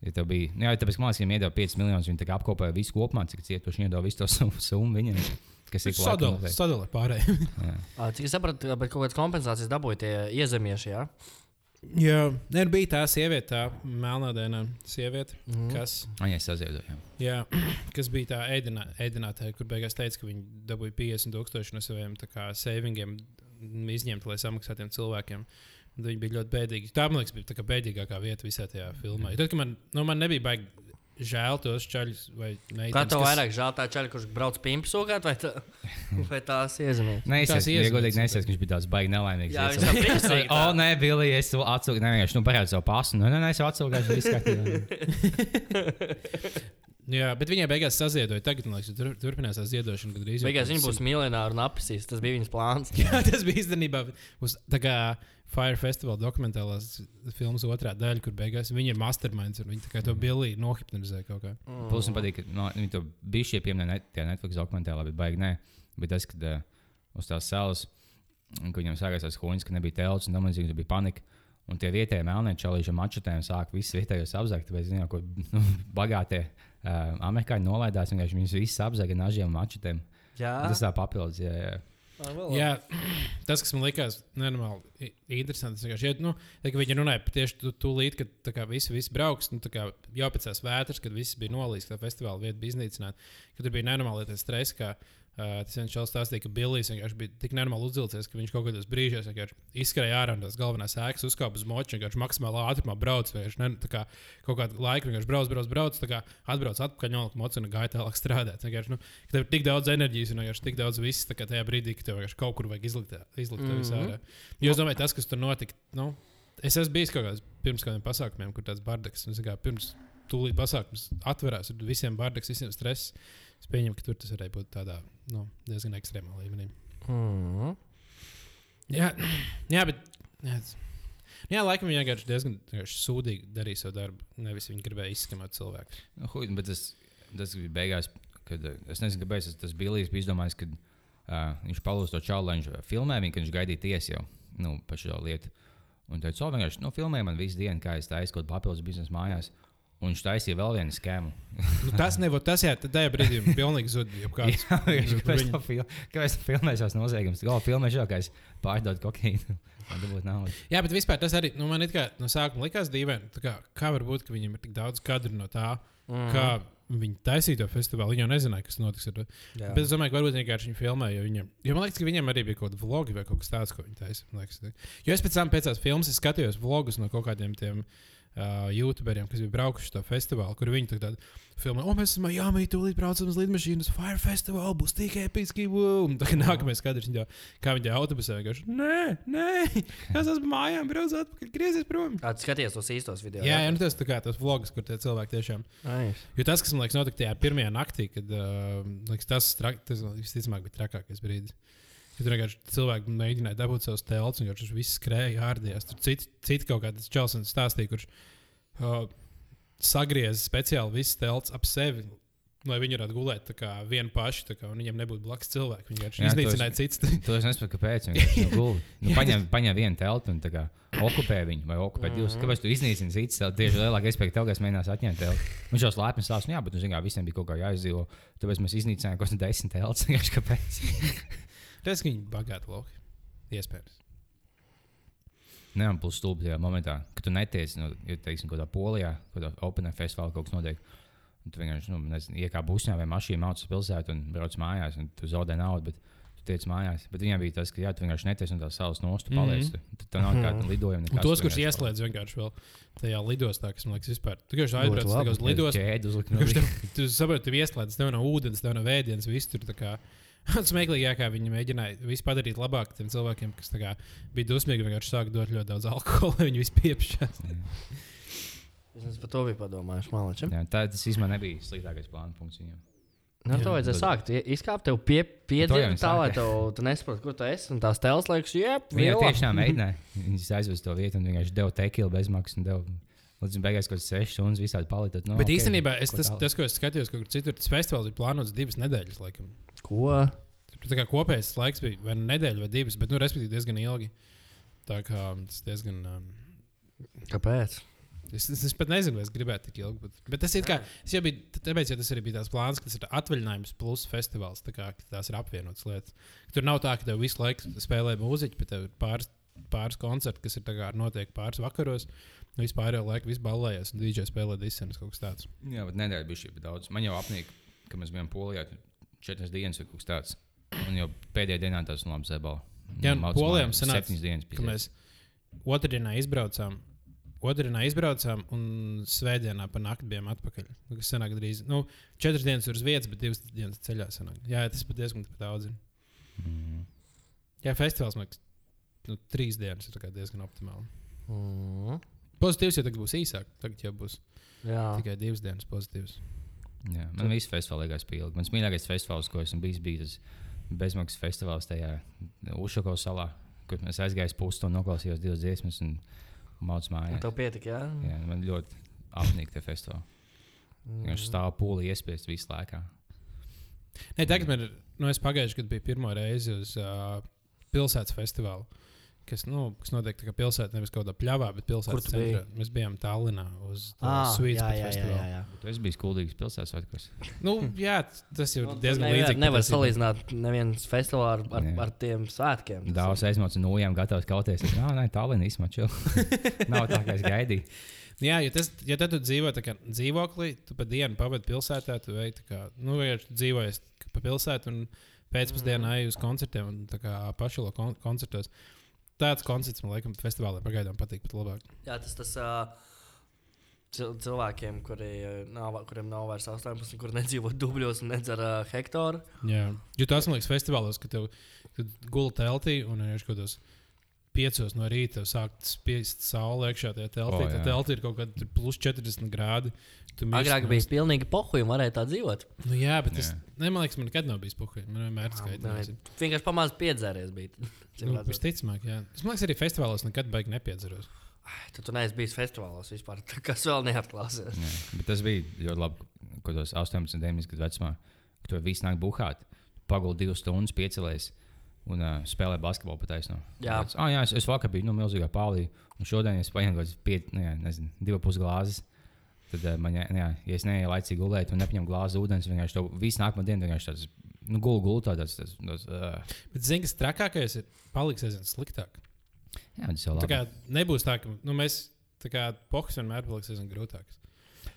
Ja tev bija, nu jā, tāpēc, ja viņi iedeva 5 miljonus, viņi apkopoja visu kopumā, cik cietuši iedeva visu to summu viņiem. Kas ir Sadalīt sadal pārējiem. Cik es sapratu, bet kaut kādas kompensācijas dabūja tie iezemieši. Jā, Jā, nē, nu bija tā sieviete, tā melnādainā sieviete, mm. kas, Viņa saziedoja. jā, kas bija tā ēdinā, ēdinātāja, kur beigās teica, ka viņi dabūja 50 tūkstoši no saviem kā, savingiem izņemt, lai samaksātu tiem cilvēkiem. Un Viņi bija ļoti bēdīgi. Tā, man liekas, bija tā kā bēdīgākā vieta visā tajā filmā. Jo Tad, kad man, nu, man nebija baigi žēl tos čaļus. Kā tev kas- vairāk žēl tā čaļa, kurš brauc pimpu sūkāt, vai, tā, vai tās iezemieši? Nē, es godīgi nesēs, ka viņš bija tāds baigi nelaimīgs. Jā, Es- viņš tā priecīgi tā. O, nē, Billy, es to atsūku. Nē, vienkārši, nu, parādi savu pasu. Nē, nē, nē, es jau atsūku, viņš viss kārtībā. Jā, bet viņai beigās saziedoja. Tagad, man liekas, tur, turpinās tā ziedošana. kad drīz jau Beigās kāds būs miljonāri un apsīs. Tas bija viņas plāns. Jā, tas bija īstenībā uz tā kā Fire Festival dokumentālās filmas otrā daļa, kur beigās viņi ir masterminds un viņi kā to Billiju nohipnotizē kaut kā. Plus man patīk, ka no, viņi to bija šie pieminēti net, tajā Netflix dokumentālā, bet baigi nē. Bet tas, kad uh, uz tās salas, un ka viņam sākās tas huņš, ka nebija telts un tam līdzīgi, bija panika. Un tie vietējie melnie čalīši ar mačetēm sāk visus vietējos apzakt. Tāpēc, zināt, ko nu, bagātie uh, amerikāņi nolaidās, vienkārši viņus visus apzaga nažiem mačetēm. Jā, Tas tā papildus. Jā, jā. Jā, tas, kas man likās nenormāli interesants, ja, nu, tā, viņi runāja par tieši tūlīt, kad tā kā visi, visi brauks, nu, tā kā jau pēc tās vētras, kad viss bija nolīdz, ka festivāla vieta bija iznīcināta, kad tur bija nenormāli tas stress, ka uh, tas viens čels stāstīja, ka Billijs vienkārši bija tik nenormāli uzvilcies, ka viņš kaut kādos brīžos izskrēja ārā no tās galvenās ēkas, uzkāpa uz moču, vienkārši maksimāli ātrumā brauc, ne, tā kā kaut kādu laiku vienkārši brauc, brauc, brauc, tā kā atbrauc atpakaļ, nolika mocu un gāja tālāk strādāt. Vienkārši, nu, ka tev ir tik daudz enerģijas un vienkārši tik daudz viss, tā kā tajā brīdī, kad tev vienkārši kaut kur vajag izlikt, izlikt mm. -hmm. ārā. Jo es domāju, tas, kas tur notika, nu, es esmu bijis kaut kādā pirms kādiem pasākumiem, kur tāds bardaks, nu, zini kā, pirms tūlīt pasākums atverās, ir visiem bardaks, visiem stress. Es pieņemu, ka tur tas varēja būt tādā nu, diezgan ekstrēmā līmenī. Mm. Jā, jā bet. Jā, tas- jā laikam viņi vienkārši diezgan vienkārši sūdīgi darīja savu darbu. Nevis viņi gribēja izskamot cilvēku. Nu, Hui, bet tas, tas bija beigās, kad eh, es nezinu, kāpēc tas, tas bija Lijs. bija izdomājis, ka uh, viņš palūdza to čaulu, lai viņš filmē viņu, kad viņš gaidīja tiesu jau nu, par šo lietu. Un teica, o, vienkārši nu, filmē man visu dienu, kā es kaut kādu papildus biznesu mājās. Un viņš taisīja vēl vienu skēmu. Nu, tas nebūtu tas, jā, tad tajā brīdī pilnīgi vienkārši, kāpēc tā fil- Kāpēc tā filmēšās noziegums? Gala filmē jau, kā es pārdodu kokaīnu. Jā, bet vispār tas arī nu, man it kā no sākuma likās dīvaini. Kā, kā var būt, ka viņiem ir tik daudz kadru no tā, mm. kā viņi taisīja to festivālu? Viņi jau nezināja, kas notiks ar to. Bet es domāju, ka varbūt vienkārši viņi filmēja. Jo, viņam, jo man liekas, ka viņiem arī bija kaut kāda vlogi vai kaut kas tāds, ko viņi taisīja. Jo es pēc tam pēc tās filmas es skatījos vlogus no kaut kādiem tiem. Uh, YouTuberiem, kas bija braukuši uz to festivālu, kur viņi tagad filmē, o, mēs esam Miami, tūlīt braucam uz lidmašīnu, uz Fire Festival, būs tik episki. wow!" Un tagad nākamais kadrs, viņa, kā viņa autobusā vienkārši, nē, nē, es esmu mājām, braucu atpakaļ, griezies prom. Kā tu skaties tos īstos video? Jā, jā, nu tas tā kā tas vlogs, kur tie cilvēki tiešām. Nice. Jo tas, kas man liekas, notika tajā pirmajā naktī, kad uh, liekas, tas, trak, tas visticamāk bija trakākais brīdis. Kad tur vienkārši cilvēki mēģināja dabūt savus teltus, un viņš viss skrēja, ārdījās. Tur citi, citi kaut kāds čelsons stāstīja, kurš uh, sagrieza speciāli visas telts ap sevi. Lai viņi varētu gulēt tā kā vieni paši, tā kā, un viņiem nebūtu blakus cilvēki. Viņi vienkārši iznīcināja citus. To es nesaprotu, kāpēc. Viņš nu, gulēja. Nu, paņem, paņem vienu telpu un kā okupē viņu, vai okupē divas. Kāpēc tu iznīcini telpas? Tieši lielāka iespēja, ka tev kas mēģinās atņemt telpu. Viņš jau slēpjas stāsta, nu, jā, bet nu, zin, kā, visiem bija kaut kā jāizdzīvo. Tāpēc mēs iznīcinājām kaut kādas desmit telpas. Kāpēc? Tas viņi bagāti lauki. Iespējams. Nē, un plus stulbi tajā momentā, kad tu netiec, nu, ja teiksim, kaut kādā polijā, kaut kādā Open Air festivālā kaut kas notiek. Tu vienkārši, nu, nezinu, iekāp busņā vai mašīnā, mācās pilsētā un brauc mājās, un tu zaudē naudu. Bet... Tu tiec mājās, bet viņam bija tas, ka, jā, tu vienkārši netiec no tās salas nost, tu paliec. Mm -hmm. Tad nav kāda lidojuma. Nekas, tos, tu kurš vienkārši ieslēdz vienkārši vēl tajā lidostā, kas man liekas, vispār. Tu vienkārši aizbrauc uz lidostu. Viņa. tu saproti, tev ieslēdz, tev nav ūdens, tev nav vēdienas, viss tur tā kā. Smieklīgi, jā, kā viņi mēģināja visu padarīt labāk tiem cilvēkiem, kas kā bija dusmīgi, vienkārši sāk dot ļoti daudz alkohola, lai viņi visi piepšās. Es par to biju padomājis. Malači. Jā, tā tas īstenībā nebija sliktākais plāna punkts viņam. Nu, Jā, to vajadzēja sākt. I- Izkāpt tev pie, piedzīvot, tā lai sāka. tev, tu nesaproti, kur tu esi. Un tās tēls liekas, jeb, Viņa tiešām mēģināja. Viņas aizvest to vietu un vienkārši deva tekilu bezmaksas. un Līdz beigās kaut kāds sešas stundas visādi palikt. No, Bet ok, īstenībā es, tas, tas, ko es skatījos, ka kur citur tas festivāls ir plānots divas nedēļas. Laikam. Ko? Tā kā kopējais laiks bija vai nu nedēļa vai divas, bet, nu, respektīvi, diezgan ilgi. Tā kā tas diezgan. Um, Kāpēc? Es, es, es pat nezinu, vai es gribētu tik ilgi. Bet, bet tas ir kā. Es jau biju, tāpēc, ja tas arī bija tās plāns, ka tas ir atvaļinājums plus festivāls. Tā kā tās ir apvienotas lietas. Tur nav tā, ka tev visu laiku spēlē mūziķi, bet tev ir pāris, pāris koncerti, kas ir tā kā notiek pāris vakaros. Vispār jau laiku viss ballējas, un DJ spēlē disenas kaut kas tāds. Jā, bet nedēļa bija šī daudz. Man jau apnīk, ka mēs bijām polijā četras dienas vai kaut kas tāds. Un jau pēdējā dienā tas nu, labi zebal. Jā, nu, polijām sanāca, septiņas dienas. ka mēs otrdienā izbraucām. Otrdienā izbraucām un svētdienā pa nakti bijām atpakaļ. Nu, kas senāk drīz. Nu, četras dienas uz vietas, bet divas dienas ceļā. Sanāk. Jā, tas pat diezgan pat daudz. ir. Mm. Jā, festivāls man liekas, nu, trīs dienas ir diezgan optimāli. Mm. Pozitīvs jau tagad būs īsāk. Tagad jau būs Jā, tikai divas dienas pozitīvs. Jā, man viss festivāls liekas pilns. Mans mīļākais festivāls, ko esmu bijis, bija tas bezmaksas festivāls tajā Ušako salā, kur mēs aizgājām pusstundu, noklausījos divas dziesmas un mācījos mājās. tev pietika, jā? Jā, man ļoti apnika tie festivāli. Mm. Viņš stāv pūlī iespiest visu laiku. Nē, tagad man ir, nu, es pagājušajā gadā biju pirmo reizi uz uh, pilsētas festivālu. Kas, nu, kas notiek tā kā pilsētā, nevis kaut kādā pļāvā, bet pilsētas centrā. Mēs bijām Tallinā uz Ah, Sweets jā, jā, jā, festivālu. jā, jā. Tu esi bijis kuldīgs pilsētas svētkos. Nu, jā, tas jau Nu, ir diezgan nevar- līdzīgi. Nevar salīdzināt nevienu festivālu ar, ar, ar tiem svētkiem. Daudz aizmauts no nojām, gatavs kauties. Jā, nē, tālāk izmačil. Nav tā, kā es gaidīju. Jā, jo tas, ja tad tu dzīvo kā dzīvoklī, tu pa dienu pavadi pilsētā, tu veiki tā kā, nu, vienkārši dzīvojies pa pilsētu un pēcpusdienā Mm. ej uz koncertiem un tā kā pašalo kon koncertos. Tāds koncerts man laikam festivālā pagaidām patīk pat labāk. Jā, tas tas uh, cil cilvēkiem, kuri, uh, nav, kuriem nav vairs 18, kuri nedzīvo dubļos un nedzer uh, hektāru. Jā, jo tas man liekas festivālos, ka tev kad guli teltī un ir kaut kādos piecos no rīta sāk spiest saule iekšā tajā teltī. Oh, tā jā. teltī ir kaut kāda plus 40 grādi. Agrāk no- bija pilnīgi pohuļi, varēja tā dzīvot. Nu, jā, bet tas, Jā. ne, man liekas, man nekad nav bijis puhuļs. Man vienmēr ir Nē, skaidrs. Vienkārši pamazs piedzēries. bija. Nu, visticamāk, jā. Es domāju, arī festivālos nekad baigi nepiedzeros. Ai, Tu, tu neesi bijis festivālos vispār. tā Kas vēl neatklāsies? Jā, bet tas bija ļoti labi, kad tos 18, 19 gadu vecumā, kad tu visi nāk buhāt, paguldi divas stundas, piecēlēs un uh, spēlē basketbolu pataisno. Jā. Tāds, ah, jā es, es vakar biju nu, milzīgā pālī, un šodien es paņēmu kaut kādas nu, divas pusglāzes. Tad, uh, man, jā, jā, ja es neieju laicīgi gulēt un nepaņemu glāzi ūdens, vienkārši to visu nākamo dienu vienkārši tāds, nu, gulu gultā tāds, tāds, tāds uh, Bet zini, kas trakākais ir paliks aizvien sliktāk. jā, tas jau Tā labi. kā nebūs tā, ka nu, mēs tā kā pohs vienmēr paliks aizvien grūtāks.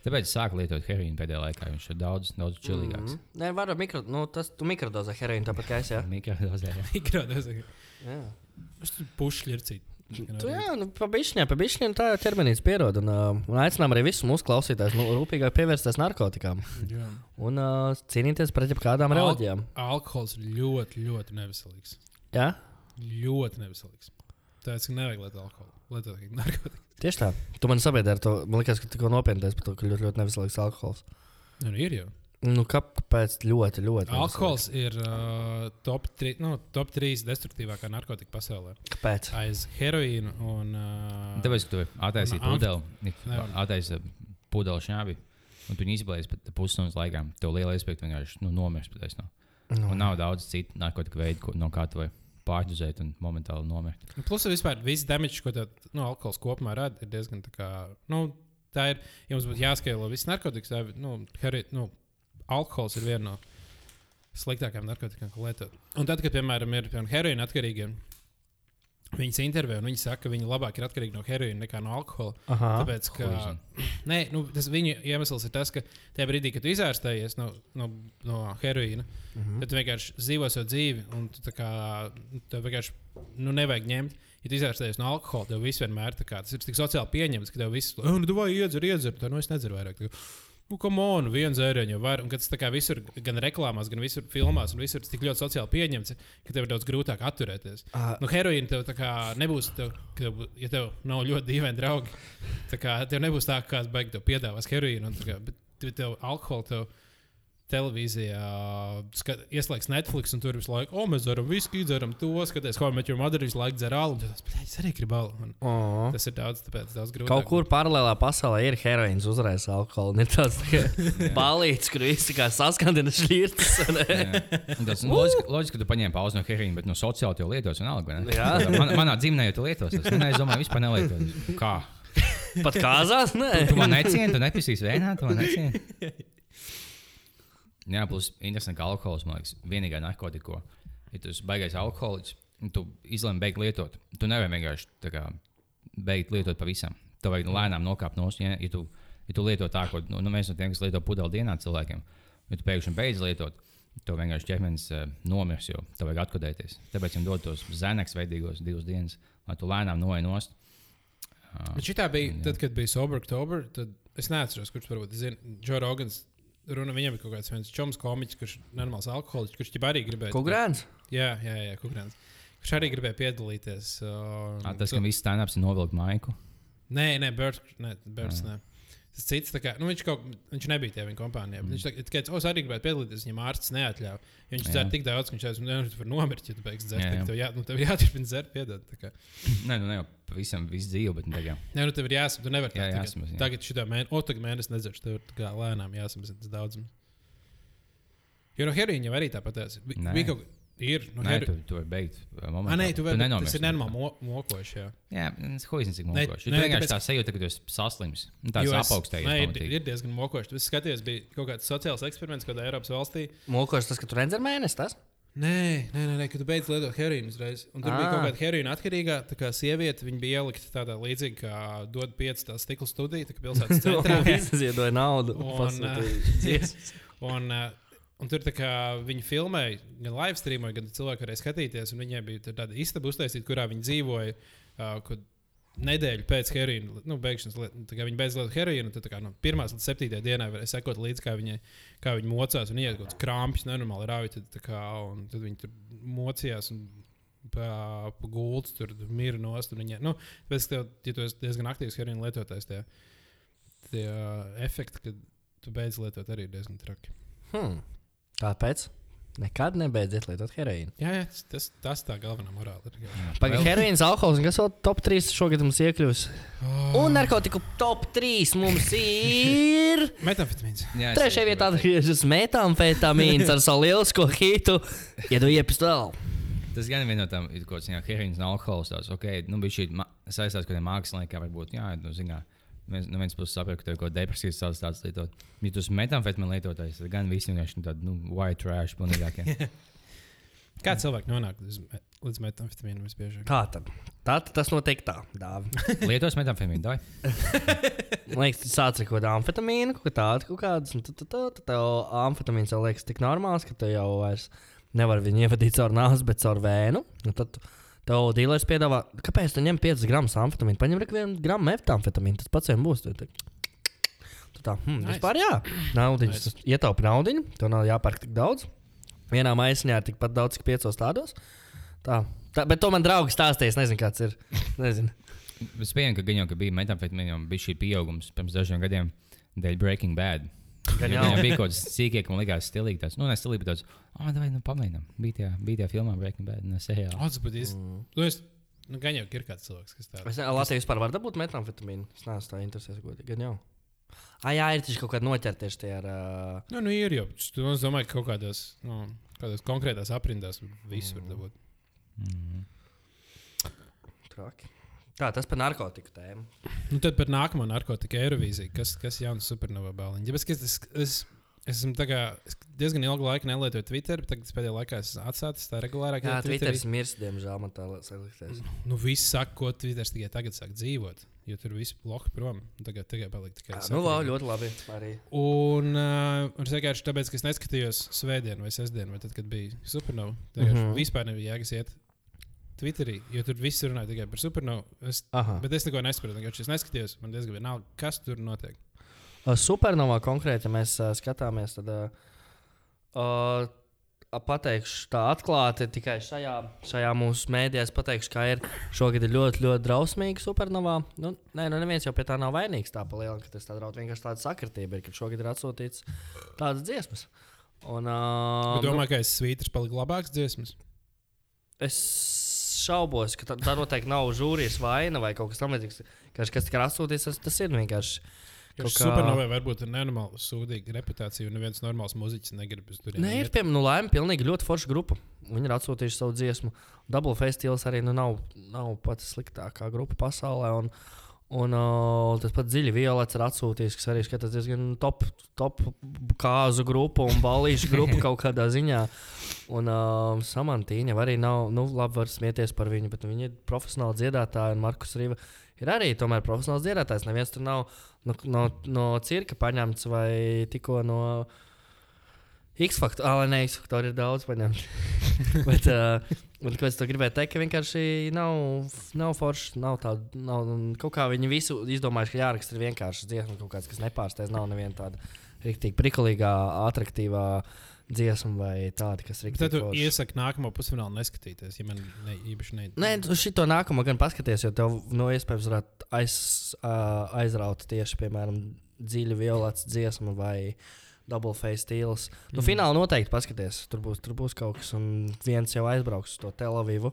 Tāpēc es sāku lietot heroīnu pēdējā laikā, viņš ir daudz, daudz čilīgāks. Mm. Nē, var ar mikro, nu, tas tu mikrodozē heroīnu, tāpat kā es. Jā, Mikrodozē. jā. Mikrodēs. jā. Tur pušu ļircīt. Tu, jā nu, pa bišķiņām, pa bišķiņām tā jau ķermenis pierod. Un, uh, un aicinām arī visus mūsu klausītājus nu, rūpīgāk pievērsties narkotikām Jā. un uh, cīnīties pret jebkādām Al- reliģijām. Alkohols ir ļoti, ļoti neveselīgs. Jā, Ļoti neveselīgs. Tāpēc, ka nevajag lietot alkoholu. Lietot narkotikas. Tieši tā. Tu man sabiedri ar to. Man liekas, ka tikko nopietnēs par to, ka ļoti, ļoti neveselīgs alkohols. Nu, ir jau. Nu, kāpēc ļoti, ļoti? Alkohols ir uh, top, tri, nu, top 3 destruktīvākā narkotika pasaulē. Kāpēc? Aiz heroīnu un. Uh, Tāpēc, ka tu attaisīji pudeli, attaisīji pudeli šābi, un tu viņu izblēsi pat pusstundas laikā. Tev liela iespēja tu vienkārši nu, nomirst pēc tam. Nu, Un nav daudz citu narkotiku veidu, no kā tu vari pārdozēt un momentāli nomirt. Nu, Plus, vispār viss damage, ko tā, nu, alkohols kopumā rada, ir diezgan tā kā. Nu, tā ir. Ja mums būtu jāskaidro viss narkotikas, tad nu, heri, nu, alkohols ir viena no sliktākajām narkotikām, ko lietot. Un tad, kad, piemēram, ir piemēram, heroīna atkarīgi, viņas intervijā, un viņi saka, ka viņi labāk ir atkarīgi no heroīna nekā no alkohola. Aha. Tāpēc, ka. Nē, nu, tas viņa iemesls ir tas, ka tajā brīdī, kad tu izārstējies no, no, no heroīna, Mhm. Tad tu vienkārši dzīvo savu dzīvi, un tu tā kā, nu, tev vienkārši nu, nevajag ņemt. Ja tu izvērsies no alkohola, tev viss vienmēr kā, tas ir tik sociāli pieņemts, ka tev viss, oh, nu, tu vai iedzer, iedzer, tad nu, es nedzeru vairāk. Tā Nu, kam on, viens ēriņš jau var. Un kad tas tā kā visur, gan reklāmās, gan visur filmās, un visur tas tik ļoti sociāli pieņemts, ka tev ir daudz grūtāk atturēties. Ah, Nu, heroīna tev tā kā nebūs, tev, tev, ja tev nav ļoti dīvaini draugi, tā kā tev nebūs tā, ka kāds beigas tev piedāvās heroīnu, un bet tev alkoholu tev televīzijā skat, ieslēgs Netflix, un tur visu laiku, oh, mēs dzeram viski, dzeram to, skaties, ko mēs jau Madrid visu laiku dzer alu. un tad Es arī gribu alu. Oh. Tas ir daudz, tāpēc daudz grūtāk. Kaut kur paralēlā pasaulē ir heroīns, uzreiz alkohola. Ir tāds tā balīts, kur visi kā saskandina šķirtas. Tas loģiski, loģiski, ka tu paņem pauzi no heroīna, bet no sociāla jau lietos vienalga. ne? Man, manā dzimtenē jau tu lietos. Es domāju, vispār nelietos. Kā? Pat kāzās, nē. Tu man necieni, tu nepisīsi vēnā, tu man necieni. Jā, plus interesanti, ka alkohols, man liekas, vienīgā narkotika, ko, ja tu esi baigais alkoholiķis, tu izlēmi beigt lietot. Tu nevari vienkārši kā, beigt lietot pavisam. Tev vajag lēnām nokāpt no stūra. Ja, tu, ja tu lieto tā, ko nu, nu, mēs no tiem, kas lieto pudeli dienā cilvēkiem, ja tu pēkšņi beidz lietot, tev vienkārši ķermenis uh, nomirs, jo tev vajag atkodēties. Tāpēc viņam dod tos zeneks veidīgos divas dienas, lai tu lēnām noej nost. Bet šī bija tad, kad bija Sober October. Tad es neatceros, kurš varbūt zina. Džo Rogans. Runa viņam ir kaut kāds viens čoms komiķis, kurš ir normāls alkoholiķis, kurš arī gribēja. Kukurēns? Jā, jā, jā, kukurēns. Kurš arī gribēja piedalīties. Uh, Ah, tas, ka viss stand-ups ir novilkt maiku. Nē, nē, Birds. Nē, Birds nē. Tas cits, tā kā, nu, viņš, kaut, viņš nebija tajā viņa kompānijā. Mm. Viņš teica, ka es arī gribētu piedalīties, viņam ārsts neatļāva. Ja viņš dzer tik daudz, ka viņš teica, nu, tu vari nomirt, ja tu beigsi dzert. Jā, jā. Tev, jā, nu, tev jāturpina dzert, piedod. tā. Nē, nu ne jau pavisam visu dzīvi, bet nu, tā kā. Nē, nu, tev ir jāsam, tu nevari Jā, tā, jāsamaz, jā. tagad, tagad šitā mēnesī, o, tagad mēnesī nedzerš, tev ir tā kā lēnām jāsamazina tas daudzums. Jo no heroīna arī tāpat bija. kaut- Ir, no Nē, heroīna. tu, tu vari beigt. uh, momentā. Ah, nē, tu vari, bet nenomirsti. tas ir nenormāli mo mokoši. Jā. Jā, es hoizinu, cik mokoši. Tu nē, vienkārši tāpēc- tā sajūta, ka tu esi saslims. Nu, Jo es- apaugstējies. Nē, ir, pamatīgi. ir diezgan mokoši. Tu skaties, bija kaut kāds sociāls eksperiments kādā Eiropas valstī. Mokošs tas, ka tu redzi ar mēnesi. Tas? Nē, nē, nē, nē kad tu beidz lietot heroīnu uzreiz. Un tur ah. bija Ā. kaut kāda heroīna atkarīgā, tā kā sieviete, viņa bija ielikta tādā līdzīgā, kā dod pieci tā stikla studija, tā kā pilsētas centrā. Visi ziedoja naudu. Un, ā, dziesmas. Un, uh, un tur viņi filmēja, gan live streamoja, gan cilvēki varēja skatīties. Viņai bija tāda istaba uztaisīta, kurā viņi dzīvoja uh, nedēļu pēc heroīna. Nu, beigšanas, viņi beidz lietot heroīnu, tad kā, no pirmās līdz septītajai dienai varēja sekot līdzi, kā viņi, kā viņi mocās un iet kaut kāds krāpjas, nenormāli rauj. Tad, kā, tad viņi tur mocījās. Un, Pa, pa gultas tur mīra nost. Viņa, nu, pēc tam, ja tu esi diezgan aktīvs heroīna lietotājs, tie, tie efekti, kad tu beidz lietot, arī ir diezgan traki. Hmm. Tāpēc nekad nebeidziet lietot heroīnu. Jā, jā tas, tas, tas tā galvenā morāla ir. Pagaidām, heroīns, alkohols, kas vēl top 3 šogad mums iekļūs. Oh. Un narkotiku top 3 mums ir. Metamfetamīns. Trešajā vietā atgriežas metamfetamīns ar savu lielisko hitu. Iedu iepistolu. teikt. Tas gan viena no tām ir kaut kāds heroīns un alkohols. Tās, okay, nu, bija šī ma- saistās ar kādiem māksliniekiem, varbūt, jā, nu, zinā. Viens, no vienas puses saprot, ka tev ir kaut kāda depresijas tāds tāds lietot. Ja tu esi metamfetamīna lietotājs, tad gan visi vienkārši tādi, nu, white trash, pilnīgākie. Kā cilvēki nonāk līdz, līdz metamfetamīnam visbiežāk? Kā tad? Tad tas notiek tā, dāvi. Lietos metamfetamīnu, dai. Man liekas, tas sācis ar kaut kādu amfetamīnu, kaut tādu, kādas. un Tad tad- tad- tad tev amfetamīns jau liekas tik normāls, ka tu jau vairs nevari viņu ievadīt caur nāzi, bet caur vēnu. Un Tad tev dīlers piedāvā, kāpēc tu ņem 5 gramus amfetamīnu? Paņem tikai 1 gramu metamfetamīnu, tas pats vien būs. Tu tā, tu tā hmm, Nice. vispār jā, naudiņš, Nice. ietaupi naudu, tev nav jāpērk tik daudz. Vienā maisiņā ir tikpat daudz, cik piecos tādos. Tā. Tā, bet to man draugs stāstīja. Es nezinu, kāds ir. Nezinu. Es pieņemu, ka ka bija metamfetamīna, bija šī pieaugums pirms dažiem gadiem dēļ Breaking Bad. Gan jau. Bija kaut kas sīkāks, man likās stilīgi. Tas, nu, ne stilīgi, bet tāds, ah, oh, vai nu pamēģinām. Bija tajā, bija tajā filmā Breaking Bad, no seriāla. Odzbudīs. Mm. Nu, nu, gan jau ir kāds cilvēks, kas tāds. Es nezinu, Latvijas vispār var dabūt metamfetamīnu. Es neesmu tā interesēts, godīgi. Gan jau. Ah, jā, ir taču kaut kāda noķerties tie ar. Uh... Nu, nu, ir jau. Tu- Es domāju, ka kaut kādās, nu, kādās konkrētās aprindās visu var dabūt. Mm. Traki. Tā, tas par narkotiku tēmu. Nu, tad par nākamo narkotiku Eirovīziju. Kas, kas jauns supernovā bāliņš? Ja, es, es, es, es kā, es diezgan ilgu laiku nelietoju Twitter, bet tagad pēdējā laikā esmu atsācis tā regulārāk. Jā. Twitteris mirst, diemžēl, man tā liekas. Nu, viss saka, ko Twitter tikai tagad sāk dzīvot. Jo tur viss bloks prom. Tagad, tagad palika tikai Nu, vau, sakarīgi. ļoti labi. Arī. Un uh, es vienkārši tāpēc, ka es neskatījos svētdienu vai sestdienu, vai tad, kad bija supernova. Mm Mhm. -hmm. Vispār nebija jēgas iet Twitterī, jo tur viss runāja tikai par supernovu. Es, Aha. bet es neko nesaprotu. Es neskatījos, man diezgan vienalga, kas tur notiek. Uh, Supernovā konkrēti, ja mēs uh, skatāmies, tad uh, pateikšu tā atklāti tikai šajā, šajā mūsu mēdījā. Pateikšu, ka ir šogad ir ļoti, ļoti drausmīga supernovā. Nu, nē, nu neviens jau pie tā nav vainīgs. Tā pa lielu, ka tas tā draudz vienkārši tāda sakritība ir, ka šogad ir atsūtīts tādas dziesmas. Un, uh, domāju, ka es svītras palika labāks dziesmas. Es šaubos, ka tā, tā noteikti nav žūrijas vaina vai kaut kas tamlīdzīgs. Kas, kas tika atsūtīts, tas, tas ir vienkārši. Kā supernovai varbūt ir nenormāla sūdīga reputācija, un neviens normāls muzeķis negrib uz turieni. Nē, ir piemēram, nu, laime, pilnīgi ļoti forša grupa. Viņi ir atsūtījuši savu dziesmu. Double Festivals arī nu, nav, nav pati sliktākā grupa pasaulē. Un, un uh, tas pats dziļi violets ir atsūtījis, kas arī skatās diezgan top, top kāzu grupu un balīšu grupu kaut kādā ziņā. Un uh, Samantīņa arī nav, nu, labi, var smieties par viņu, bet viņi ir profesionāli dziedātāji. Un Markus Rīva ir arī tomēr profesionāls dziedātājs. Neviens tur nav no, no, no cirka paņemts vai tikko no. X-faktor, ah, nē, X-faktor ir daudz paņemts. Bet, uh, un, ko es to gribēju teikt, ka vienkārši nav, nav forši. Nav tāda, nav, kaut kā viņi visu izdomājuši, ka jāraksta ir vienkārši dziesma, kaut kāds, kas nepārsteidz. Nav neviena tāda rīktīgi prikulīgā, attraktīvā dziesma vai tāda, kas ir Bet Tad tu rīktīgi. iesaki nākamo pusfinālu neskatīties, ja man ne, īpaši ne. Nē, tu šito nākamo gan paskaties, jo tev no iespējams varētu aiz, uh, aizraut tieši, piemēram, dziļa violets dziesma vai double face stils. Nu, Mhm. fināli noteikti paskaties. Tur būs, tur būs kaut kas, un viens jau aizbrauks uz to Telavivu.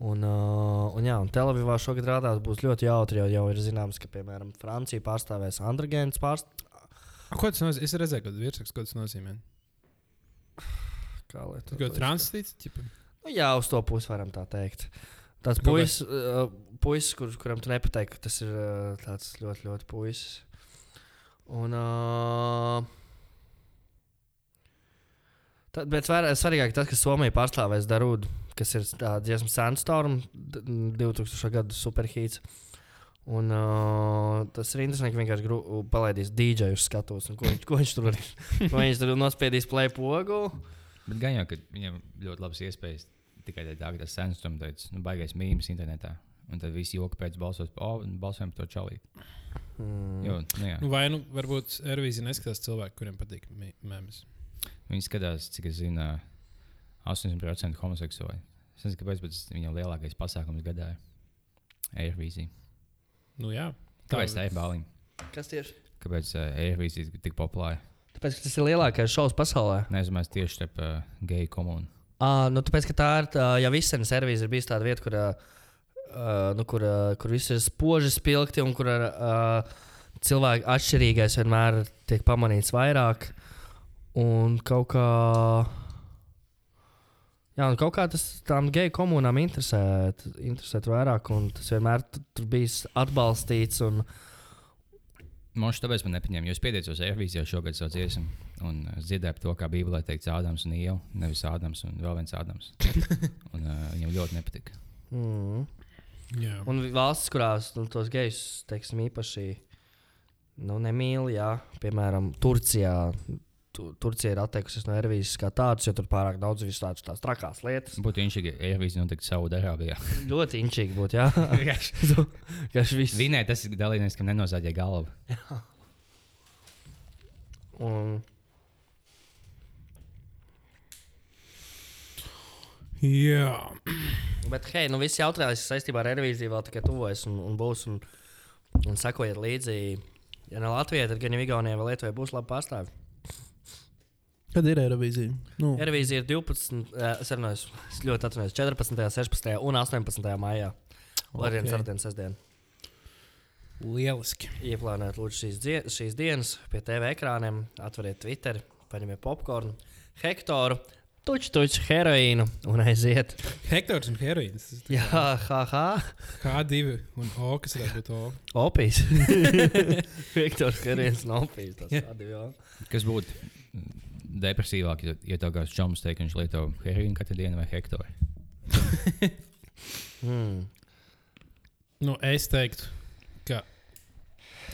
Un, uh, un, jā, un Telavivā šogad rādās būs ļoti jautri, jo jau ir zināms, ka, piemēram, Francija pārstāvēs Andrēns. Pārst... Ko tas nozīmē? Es redzēju, ka virsraksts, ko tas nozīmē. Kā lai Ko to transīts? Nu, jā, uz to pusi varam tā teikt. Tas Kaut puisis, uh, puisis kur, kuram tu nepateiksi, ka tas ir uh, tāds ļoti, ļoti puisis. Un, uh, bet svarīgāk tas, ka Somija pārstāvēs Darūdu, kas ir tāds dziesmu Sandstorm, d- 2000. gada superhīts. Un, uh, tas ir interesanti, ka vienkārši gru- palaidīs DJ uz skatuves. un Ko, viņš- ko viņš tur darīs? Viņš tur nospiedīs play pogu? Bet gan jau, ka viņam ļoti labas iespējas tikai tādā veidā, ka tas sens tam teica, nu, baigais mīmīms internetā. Un tad visi joka pēc balsos, oh, balsojam par to čalīti. Mm. Jo, nu, jā, Nu, vai nu varbūt Ervīzija neskatās cilvēki, kuriem patīk mēmijas. Viņi skatās, cik es zinu, 80% homoseksuāli. Es nezinu, kāpēc, bet tas viņam lielākais pasākums gadā ir Airvīzija. Nu, jā. Kāpēc tā ir bāliņa? Kas tieši? Kāpēc uh, Airvīzija ir tik populāra? Tāpēc, ka tas ir lielākais šovs pasaulē. Nezinu, mēs tieši starp uh, geju komunu. À, nu, tāpēc, ka tā ir tā, ja visiem servīzē ir bijis tāda vieta, kur, uh, nu, kur, uh, kur viss ir spoži spilgti un kur uh, cilvēki atšķirīgais vienmēr tiek pamanīts vairāk. Un kaut kā. Jā, un kaut kā tas tām geju komunām interesē, interesē vairāk, un tas vienmēr tu- tur bijis atbalstīts. Un, Moši tāpēc man nepaņēma, jo es pieteicos Airvīzijā šogad savu dziesmu. Un uh, dzirdēju par to, kā Bībelē teikts Ādams un Ieva, nevis Ādams un vēl viens Ādams. un uh, viņam ļoti nepatika. mm. jā. Un valstis, kurās nu, tos gejus teiksim, īpaši nu, nemīl, jā, piemēram, Turcijā. Tu, Turcija ir atteikusies no Ervīzijas kā tādas, jo tur pārāk daudz visādas tādas trakās lietas. Būtu viņš, ja Airvīzija notiktu Saudārābijā. Ļoti inčīgi būtu, jā. Kas viss. Vinē tas ir dalībnieks, kam nenozāģē galvu. Un, jā. bet, hei, nu viss jautājums saistībā ar Ervīziju vēl tikai tuvojas un, un būs. Un, un sekojiet līdzi. Ja ne Latvijai, tad gan jau Igaunijai vai Lietuvai būs labi pārstāvji. Kad ir Eirovīzija? Nu, Ervīzija ir 12, eh, es runāju, es ļoti atvainojos, 14, 16 un 18 maijā. Lai viens Ok. ar dienu sestdienu. lieliski. Ieplānojiet lūdzu šīs, die, šīs dienas pie TV ekrāniem, atveriet Twitter, paņemiet popkornu, hektāru, tuču, tuču, heroīnu un aiziet. Hektors un heroīns. Jā, ha, ha, Kā divi un O, kas varētu būt O. opijas. Hektors, heroīns un opijas. Tas Jā. tādi, jā. Kas būtu depresīvāk, ja, tev kāds čoms teikt, viņš lieto heroīnu katru dienu vai hektāru? Hmm. Nu, es teiktu, ka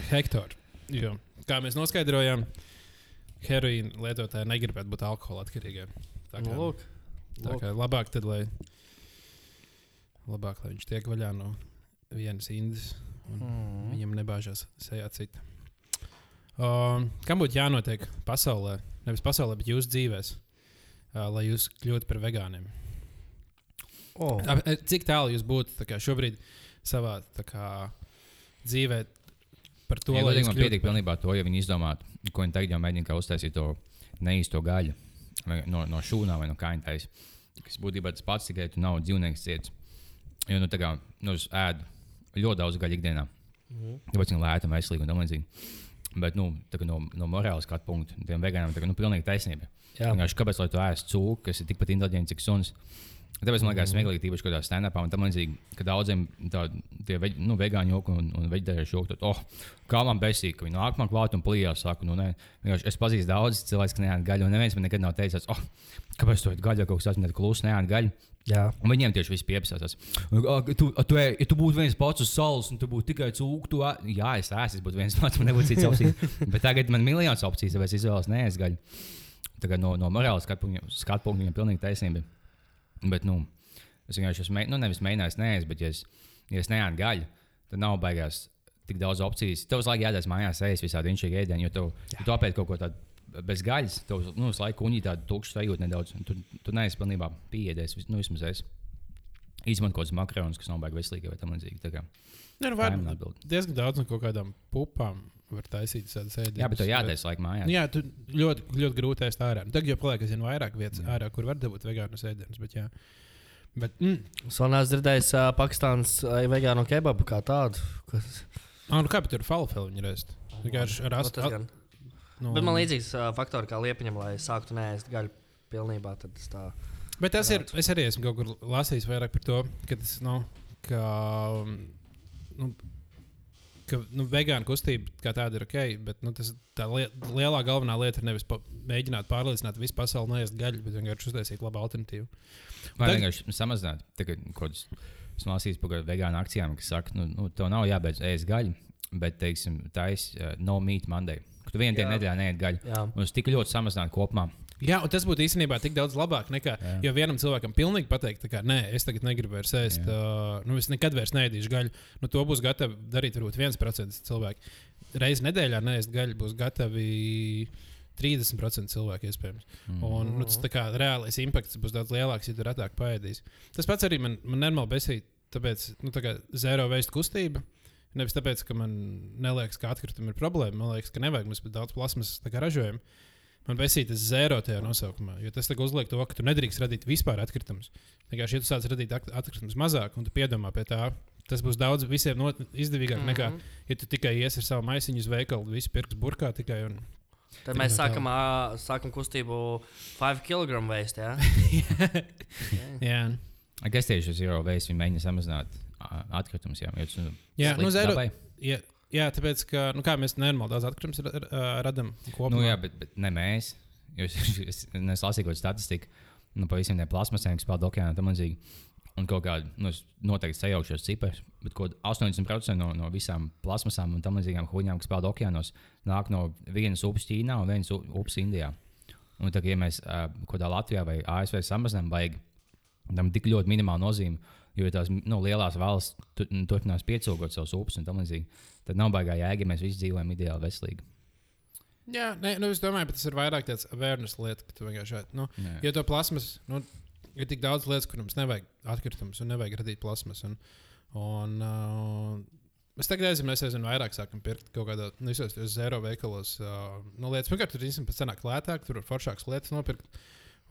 Hektors. Jo, kā mēs noskaidrojām, heroīna lietotāji negribētu būt alkohola atkarīgiem. Tā kā, Nu, lūk, tā lūk. kā labāk, tad, lai, labāk, lai viņš tiek vaļā no vienas indas un Mm. viņam nebāžās sejā cita. Um, kam būtu jānotiek pasaulē, nevis pasaulē, bet jūsu dzīvēs, uh, lai jūs kļūtu par vegāniem? Oh. Cik tālu jūs būtu tā kā, šobrīd savā kā, dzīvē par to, ja lai jūs man kļūtu pietiek pilnībā to, ja viņi izdomātu, ko viņi tagad jau mēģina uztaisīt to neīsto gaļu. no, no šūnām vai no kaņķa. Kas būtībā tas pats, tikai tu nav dzīvnieks ciets. Jo nu, tā kā nu, es ēdu ļoti daudz gaļu ikdienā. Mhm. Tāpēc viņa lēta, veselīga un tam līdzīga. Bet nu, no, no morāles skatu punkta, tiem vegāniem ir nu, pilnīgi taisnība. Jā. Vienkārši kāpēc lai tu ēst cūku, kas ir tikpat inteliģents, cik suns? Tāpēc man liekas, smieklīgi, tīpaši kādā stand-upā un tam līdzīgi, ka daudziem tādi veģ, nu, vegāņu joki un, un veģetāriešu joki, tad, oh, kā man besīk, ka viņi nāk man klāt un plījās. Saku, nu, nē, vienkārši es pazīstu daudzus cilvēkus, kas neēd gaļu, un neviens man nekad nav teicis, oh, kāpēc tu ēd gaļu, kaut kas tāds, klusi neēd gaļu. Jā. Un viņiem tieši viss pieprasās. Tu, tu, ja tu būtu viens pats uz saules, un tu būtu tikai cūku, tu, jā, es ēstu, es būtu viens pats, man nebūtu citas opcijas. Bet tagad man ir miljonus opcijas, tāpēc es izvēlos neēst gaļu. Tagad no, no morāles skatu punkta viņam pilnīgi taisnība. Bet, nu, es vienkārši esmu, nu, nevis mēģinājis neēst, bet, ja es, ja es neēdu gaļu, tad nav baigās tik daudz opcijas. Tev uz laiku jādara mājās, ēst visādi viņš ir ēdienu, jo tev, ja tu apēdi kaut ko tādu. Bez gaļas, tev nu, uz laiku kuņģi tādu tukšu sajūtu nedaudz. un Tu, tu neesi pilnībā pieejams, nu, vismaz es. Izmantot kaut kādas makaronus, kas nav baigi veselīgi vai tam līdzīgi. Tā kā Ne, nu, atbilde. diezgan daudz no kaut kādām pupām var taisīt tādas ēdienas. Jā, bet tev jādara laika mājās. Nu, jā, tu ļoti, ļoti grūti ēst ārā. Nu, Tagad jau paliek aizvien vairāk vietas Jā. ārā, kur var dabūt vegānus ēdienus. Bet, jā. bet, mm, Sonās dzirdējis uh, Pakistānas uh, vegānu kebabu kā tādu. Kas... ah, nu, kā tur falafelu viņi rēst? Vienkārši ar Nu, astu. tas gan. Nu, Bet man līdzīgs uh, faktors kā liepiņam, lai sāktu nēst gaļu pilnībā. Tad tas tā. Bet tas ir. Es arī esmu kaut kur lasījis vairāk par to, ka tas nav. Ka, nu, ka nu, vegāna kustība kā tāda ir ok, bet nu, tas, tā lie, lielā galvenā lieta ir nevis pa, mēģināt pārliecināt visu pasauli neēst gaļu, bet vienkārši uztaisīt labu alternatīvu. Vai Tagad- vienkārši samazināt, tagad kaut kādas es lasīju par vegānu akcijām, kas saka, nu, nu tev nav jābeidz ēst gaļu, bet, teiksim, tā ir uh, no meat Monday. Ka tu vienu dienu nedēļā neēd gaļu. Jā. Un es tik ļoti samazinātu kopumā. Jā, un tas būtu īstenībā tik daudz labāk nekā. Jā. Jo vienam cilvēkam pilnīgi pateikt, ka, nē, es tagad negribu vairs ēst, uh, nu, es nekad vairs neēdīšu gaļu. Nu, to būs gatavi darīt varbūt 1% cilvēki. Reizi nedēļā neēst gaļu būs gatavi 30% cilvēku iespējams. Mm. Un nu, tas kā reālais impakts būs daudz lielāks, ja tu retāk paēdīsi. Tas pats arī man, man nenormāli besīja, tāpēc, nu, tā kā zero veist kustība. Nevis tāpēc, ka man neliekas, ka atkritumi ir problēma. Man liekas, ka nevajag mums daudz plasmas ražojumu. Man besīja tas zero tajā nosaukumā, jo tas uzliek to, ka tu nedrīkst radīt vispār atkritumus. Vienkārši, ja tu sāc radīt atkritumus mazāk, un tu piedomā pie tā, tas būs daudz visiem not, izdevīgāk mm -hmm. nekā, ja tu tikai iesi ar savu maisiņu uz veikalu, visu pirks burkā tikai. Un... Tad mēs sākam, ā, sākam kustību 5 kg veist. Jā, Jā, Kas tieši uz eiro veids viņa mēģina samazināt atkritumus? Jā, jo nu, jā nu, zero. Jā, jā, tāpēc, ka nu, mēs nenormāli daudz atkritumus ra- ra- radām kopā. Nu, jā, bet, bet ne mēs. Es, es lasīju kaut kādu statistiku nu, par visiem tiem plasmasiem, kas pelna okeānā tam līdzīgi. Un kaut kāda, nu, noteikti sajaukšos cipars, bet kaut kāda 80% no, no visām plasmasām un tam līdzīgām huņām, kas pelna okeānos, nāk no vienas upes Ķīnā un vienas upes Indijā. Un tā, ja mēs uh, kaut kādā Latvijā vai ASV samazinām, vajag tam tik ļoti minimālu nozīmi, jo ja tās nu, lielās valsts tu, nu, turpinās piecilgot savus upes un tam līdzīgi. Tad nav baigā jēga, ja mēs visi dzīvojam ideāli veselīgi. Jā, nē, nu, es domāju, ka tas ir vairāk tāds awareness lieta, ka tu vienkārši. Nu, Jā. jo to plasmas, nu, ir tik daudz lietas, kur mums nevajag atkritumus un nevajag radīt plasmas. Un, un, uh, Mēs tagad aizjām, mēs aizvien vairāk sākam pirkt kaut kādā nu, visos zero veikalos. Uh, nu, lietas, pirmkārt, tur pēc cenāk lētāk, tur var foršākas lietas nopirkt.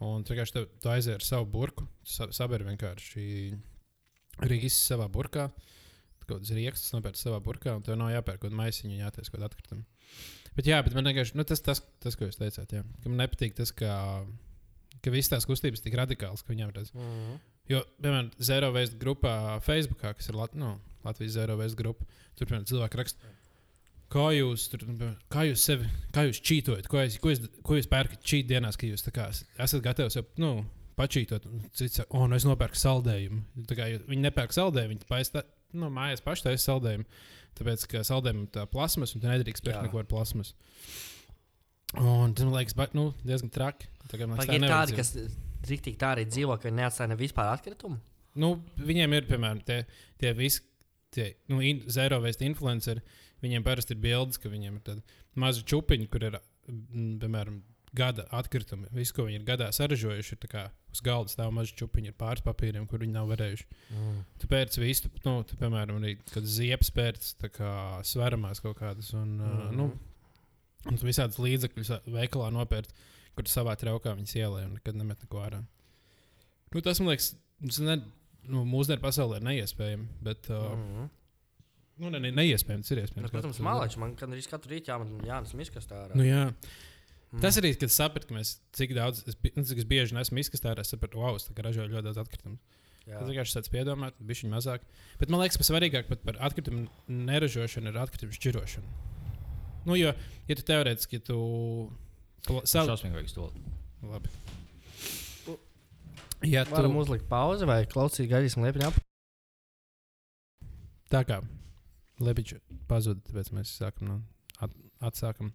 Un vienkārši tu aizies ar savu burku, sa saberi vienkārši rīgas savā burkā. Kaut kādas rīkstas nopērts savā burkā, un tev nav jāpērk kaut kāda maisiņa, jātaisa kaut kāda atkrituma. Bet jā, bet man vienkārši nu, tas, tas, tas, ko jūs teicāt, jā, ka man nepatīk tas, ka, ka visas tās kustības ir tik radikālas, ka viņiem tas. Mhm. Jo, piemēram, Zero Waste grupā Facebook, kas ir Lat nu, Latvijas Zero Waste grupa, tur piemēram cilvēki raksta. Kā jūs, tur, nu, kā jūs sevi, kā jūs čītojat, ko, es, ko, jūs, ko jūs pērkat čīt dienās, ka jūs kā esat gatavi sev, nu, pačītot. Cits saka, o, nu es nopērku saldējumu. Tā kā viņi nepērk saldējumu, viņi paista, nu, mājās paši taisa saldējumu. Tāpēc, ka saldējumam tā plasmas, un tu nedrīkst pirkt Jā. neko ar plasmas. Un tas man liekas, ba, nu, diezgan traki. Tā kā liekas, tā ir tādi, kas rīktīgi tā arī dzīvo, ka viņi neatstāja ne vispār atkritumu? Nu, viņiem ir, piemēram, tie, tie visi tie, nu, in, zero waste influenceri. Viņiem parasti ir bildes, ka viņiem ir tādi mazi čupiņi, kur ir, piemēram, gada atkritumi. Visu, ko viņi ir gadā saražojuši, ir tā uz galda stāv mazi čupiņi ar pāris papīriem, kur viņi nav varējuši. Mm. Tu pērci visu, nu, tu, piemēram, arī kad ziepes pērci, tā kā sveramās kaut kādas. Un, mm -hmm. uh, nu, un tu visādas līdzekļus veikalā nopērci. kur savā traukā viņas ielēja un nekad nemet neko ārā. Nu, tas man liekas, ne, nu, mūsdienu pasaulē ir neiespējami. Bet, uh, Mm -hmm. nu, ne, ne, neiespējami, tas ir iespējams. Nu, protams, mālači man arī katru rītu jāmet Jānis Miskastā. Nu, jā. Mm. Tas arī, kad sapratu, ka mēs cik daudz, es, nu, cik es bieži nesmu izkastā, es sapratu, wow, tā kā ražoju ļoti daudz atkritumu. Jā. Tas vienkārši tāds piedomāt, bija viņa mazāk. Bet man liekas, ka svarīgāk pat par atkritumu neražošanu ir atkritumu šķirošana. Nu, jo, ja tu teorētiski, ja tu. Savu, Šausmīgi stoli. labi. Ja tu, Varam uzlikt pauzi vai klausīt, gaidīsim liepiņu ap. tā kā Lepičs pazuda, tāpēc mēs sākam no at, atsākam.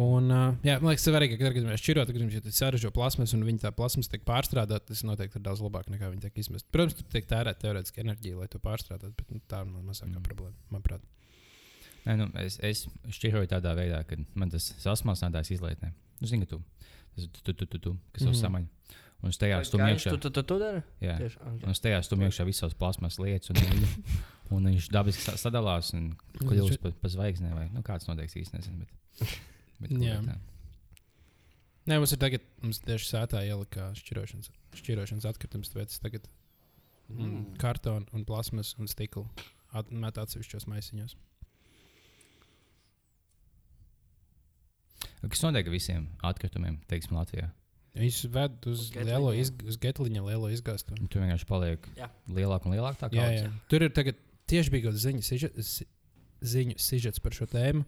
Un, uh, jā, man liekas, svarīgi, ka, kad mēs šķirot, tad, tu saražo plasmas un viņa tā plasmas tiek pārstrādāta, tas noteikti ir daudz labāk nekā viņa tiek izmesta. Protams, tur tiek tērēta teorētiski enerģija, lai to pārstrādātu, bet nu, tā ir mazākā Mm. mm. problēma, manuprāt. Nē, nu, es, es šķiroju tādā veidā, ka man tas sasmalcinātājs izlietnē. Nu, zini, tu, tas tu, tu, tu, tu, kas uz Mhm. samaņa. Un es tajā stumju iekšā. Tu, tu, tu, tu dari? Jā. Tieši. Un Okay. es tajā stumju iekšā visas plasmas lietas, un, eļļu, un viņš dabiski sa- sadalās un kļūst pa, pa zvaigznēm. Vai, nu, kāds noteikti īsti nezinu. Bet, Nē, mums ir tagad, mums tieši sētā ielika šķirošanas, šķirošanas atkritums, tāpēc tagad mm. Mm. kartonu un plasmas un stiklu at, met atsevišķos maisiņos. Kas notiek ar visiem atkritumiem, teiksim, Latvijā? Viņš ved uz, Uz lielo, Getliņa. iz, uz getliņa lielo izgāstu. Tur vienkārši paliek Jā. lielāk un lielāk Jā, jā. Tur ir tagad tieši bija kaut kāda ziņa, ziņu sižets par šo tēmu.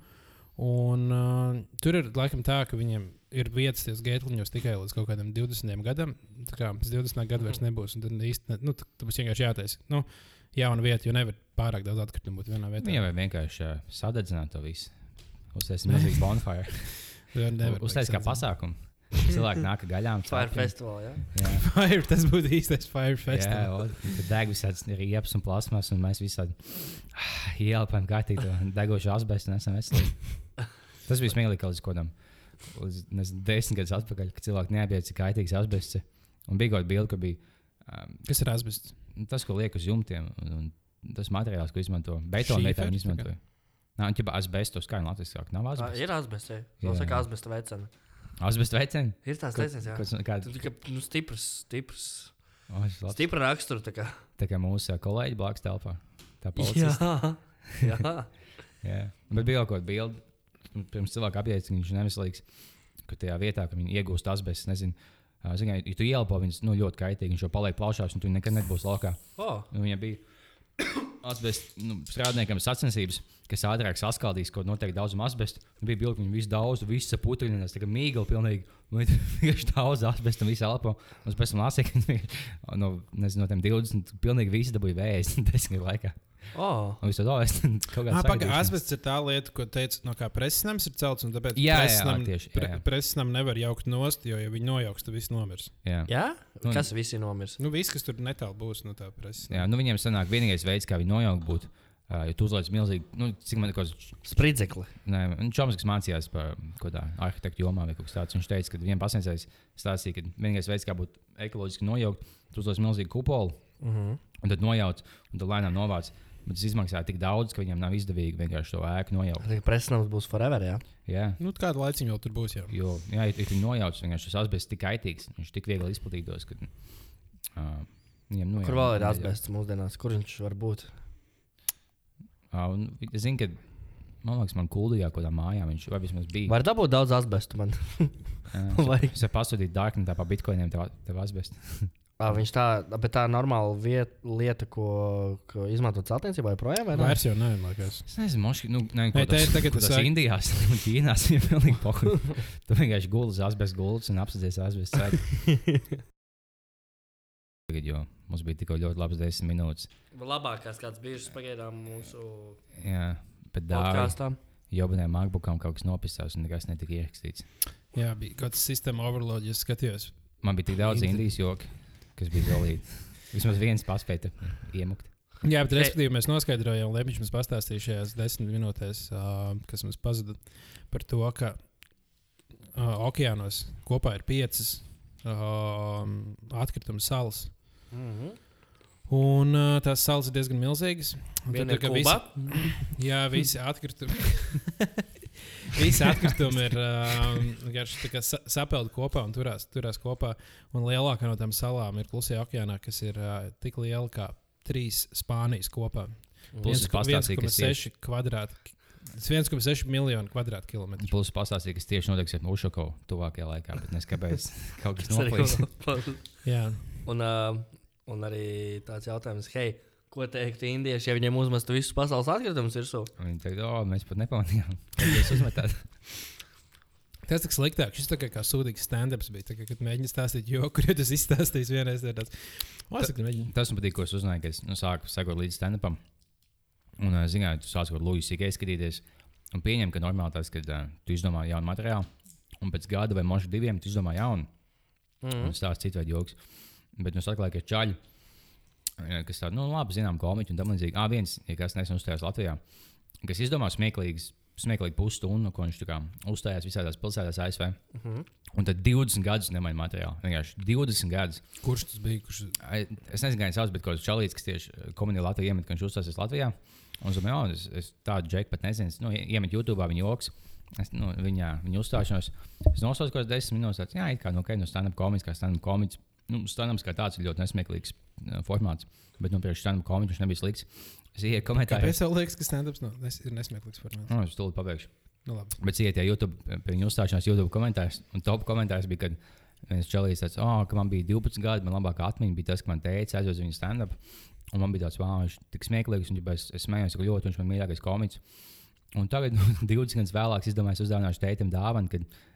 Un, uh, tur ir laikam tā, ka viņiem ir vietas tajos gētliņos tikai līdz kaut kādam 20 gadam. Tā kā pēc 20 gadiem vairs nebūs. un Tad īsti ne, nu, t- tad būs vienkārši jātaisa. Nu, jauna vieta, jo nevar pārāk daudz atkritumu būt vienā vietā. Viņam vajag vienkārši uh, sadedzināt to visu. Uztaisīt milzīgu bonfire. Jā, Uztaisīt kā pasākumu. Cilvēki nāk gaļām. Fire cēlkiem. Festival, jā. Jā. Fire, tas būtu īstais Fire Jā, Festival. un tad deg visāds riepas un plasmas, un mēs visādi ielpām kārtīgi to degošu asbestu un esam veselīgi. Tas bija smieklīgi līdz kaut kādam, līdz, nezinu, desmit gadus atpakaļ, kad cilvēki neapjēdz, cik kaitīgs asbests ir. Un bija kaut kāda bilde, ka bija um, Kas ir asbests? nu, tas, ko liek uz jumtiem, un, un tas materiāls, ko izmanto. Betonu vietā kā? izmantoja. Nā, un ķipa asbestos, kā jau latvijas sāk, nav asbests. Ir asbests, jā. Jā. Nosaka asbesta veicena. Asbests veiceni? Ir tāds teiciens, jā. Kā, Tu tikai nu, stiprs, stiprs, labs. stipra rakstura. tā kā. tā kā mūsu kolēģi blakus telpā. Tā policija. Jā, jā. Jā, bet bija kaut kāda bilde. Pirms cilvēka apjēdz, ka viņš ir neveselīgs. Ka tajā vietā, kad viņi iegūst asbestu, nezinu, ā, zini, ja tu ielpo viņus nu, ļoti kaitīgi, viņš jau paliek plaušās, un tu nekad nebūsi laukā. Oh, Nu, viņam bija asbests nu, strādniekam sacensības, kas ātrāk saskaldīs kaut noteikti daudz asbestu. Un bija ka viņi visu daudz, visu putekļinās, tā kā mīgli pilnīgi. Nu, viņi Vienkārši daudz asbestu un visu elpo. Un pēc tam ka viņi no, nezinu, no tiem 20 pilnīgi visi dabūja vējas desmit gadu laikā. Oh. Un to es kaut Ah, kādā Pagaidām, asbests ir tā lieta, ko teica, no kā presnams ir celts. un Tāpēc Jā, jā, presnam- tieši, jā, pre- jā. Presnam nevar jaukt nost, jo, ja viņi nojauks, tad viss nomirs. Jā. Jā? Un- Kas visi nomirs? Nu, viss, kas tur netālu būs no tā preses. Jā, nu viņiem sanāk, vienīgais veids, kā viņi nojaukt būtu, uh, ja tu uzliec milzīgi, nu, cik man kaut kas, Spridzekli. nē, un Čoms, kas mācījās par kaut kādā arhitektu jomā vai kaut kas tāds, viņš teica, ka viņiem pasniedzējs stāstīja, ka vienīgais veids, kā būtu ekoloģiski nojaukt, tu uzliec milzīgu kupolu Uh -huh. un tad nojauc, un tad lēnām novāc. Bet tas izmaksā tik daudz, ka viņiem nav izdevīgi vienkārši to ēku nojaukt. Presnams būs forever, jā. Jā, Nu, kādu laiciņu vēl tur būs. Jā. jo, jā, ja tu nojauc, vienkārši tas asbests tik kaitīgs, viņš tik viegli izplatītos, ka uh, nu, Kur vēl ir asbests mūsdienās? Kur viņš var būt? Uh, un es zinu, ka man liekas, man kuldīgā kaut kādā mājā viņš vai vismaz bija. Var dabūt daudz asbestu man. Vai- varu pasūtīt dārknē par bitkoiniem, tev, tev asbests. Viņš tā, bet tā ir normāla viet, lieta, ko, ko izmanto celtniecībā joprojām. vai ne? Vairs jau nē, liekas. Es nezinu, moški, nu, ne, Nē, te ir tagad tas tas- Indijās, un Ķīnās ir pilnīgi pohuļ. Tu vienkārši gulēji uz asbestu gultas un apsēdies asbestu sēdi. Tagad, jo mums bija tikko ļoti labs desmit minūtes. Labākās kāds bijušas pagaidām mūsu Jā, bet dārgi. podkāstā. Jobinē MacBookam kaut kas nopisās un nekas netika ierakstīts. Jā, bija kaut kāds sistēma overload, ja skatījos. Man bija tik daudz Indijas joku, kas bija zolīti. Vismaz viens paspēja iemukt. Jā, bet respektīvi mēs noskaidrojām, Lemņš mums pastāstīja šajās desmit minūtēs, uh, kas mums pazuda par to, ka uh, okeānos kopā ir piecas uh, atkrituma salas. Mm -hmm. Un uh, tās salas ir diezgan milzīgas. Un Viena tad, ir. Visi, jā, visi atkritumi. Visi atkritumi ir uh, sapeldi kopā un turās, turās kopā. Un lielākā no tām salām ir Klusajā okeānā, kas ir uh, tik liela kā trīs Spānijas kopā. Plus, pastāstīja, ka 1,6 kvadrātkilometri. 1,6 miljonu kvadrātkilometru. Plus pastāstīja, kas tieši notiks ar Ušako tuvākajā laikā, bet nes kāpēc kaut kas kaut- Jā, Un, uh, un arī tāds jautājums, hei, ko teiktu indieši, ja viņiem uzmestu visus pasaules atkritumus virsū? Viņi teica, o, mēs pat nepamanījām, ka jūs uzmetāt. tas ir sliktāk. Šis tā kā, kā sūdīgs stand-ups bija. Tā kā, kad mēģināju stāstīt, jo kur jau tas izstāstījis vienreiz. ir Tāds. Tas man patīk, ko es uzzināju, ka es nu, sāku sekot līdz stand-upam. Un, zināju, tu sāc kaut Luisas Igai skatīties. Un pieņem, ka normāli tas, ka uh, tu izdomā jaunu materiālu, un pēc gada vai možda diviem tu izdomā jaunu. Mm. Un stāsta citu veidu joks. Bet nu atklāja, ka čaļi, kas tādu, nu, labi zinām, komiķi un tam līdzīgi. Ah, viens, kas nesen uzstājās Latvijā, kas izdomā smieklīgas, smieklīgi pusstundu, ko viņš uzstājās visādās pilsētās ASV. Mm -hmm. Un tad 20 gadus nemaina materiālu. Vienkārši 20 gadus. Kurš tas bija? Kurš... Es nezinu, kā viņš sauc, bet kaut kāds čalīts, kas tieši komunijā Latvijā iemet, ka viņš uzstāsies Latvijā. Un es domāju, es, es tādu džeku pat nezinu. Es, Nu, iemet YouTube, viņa joks. Es, nu, viņa, viņa uzstāšanos. Es nosaucu kaut kādas desmit minūtes. tāds, Jā, it kā no, okay, no stand-up komiķis, kā stand-up komiķis. Nu, stand-ups kā tāds ir ļoti nesmieklīgs uh, formāts. Bet, nu, priekš stand-up komiķis nebija slikts. Es komentārā. Kāpēc tev liekas, ka stand-ups nav, nes, ir nesmieklīgs formāts? Nu, es tūlīt pabeigšu. Nu, labi. Bet iet ja YouTube, pie viņa uzstāšanās YouTube komentārs. Un top komentārs bija, kad viens čelīs tāds, oh, ka man bija 12 gadi, man labākā atmiņa bija tas, ka man teica, aizved uz viņa stand-up. Un man bija tāds, wow, viņš ir tik smieklīgs, un es, es smējos, ka ļoti viņš ir mīļākais komiķis. Un tagad, nu, 20 gadus vēlāk, es izdomāju, uzdāvināšu tētim dāvanu,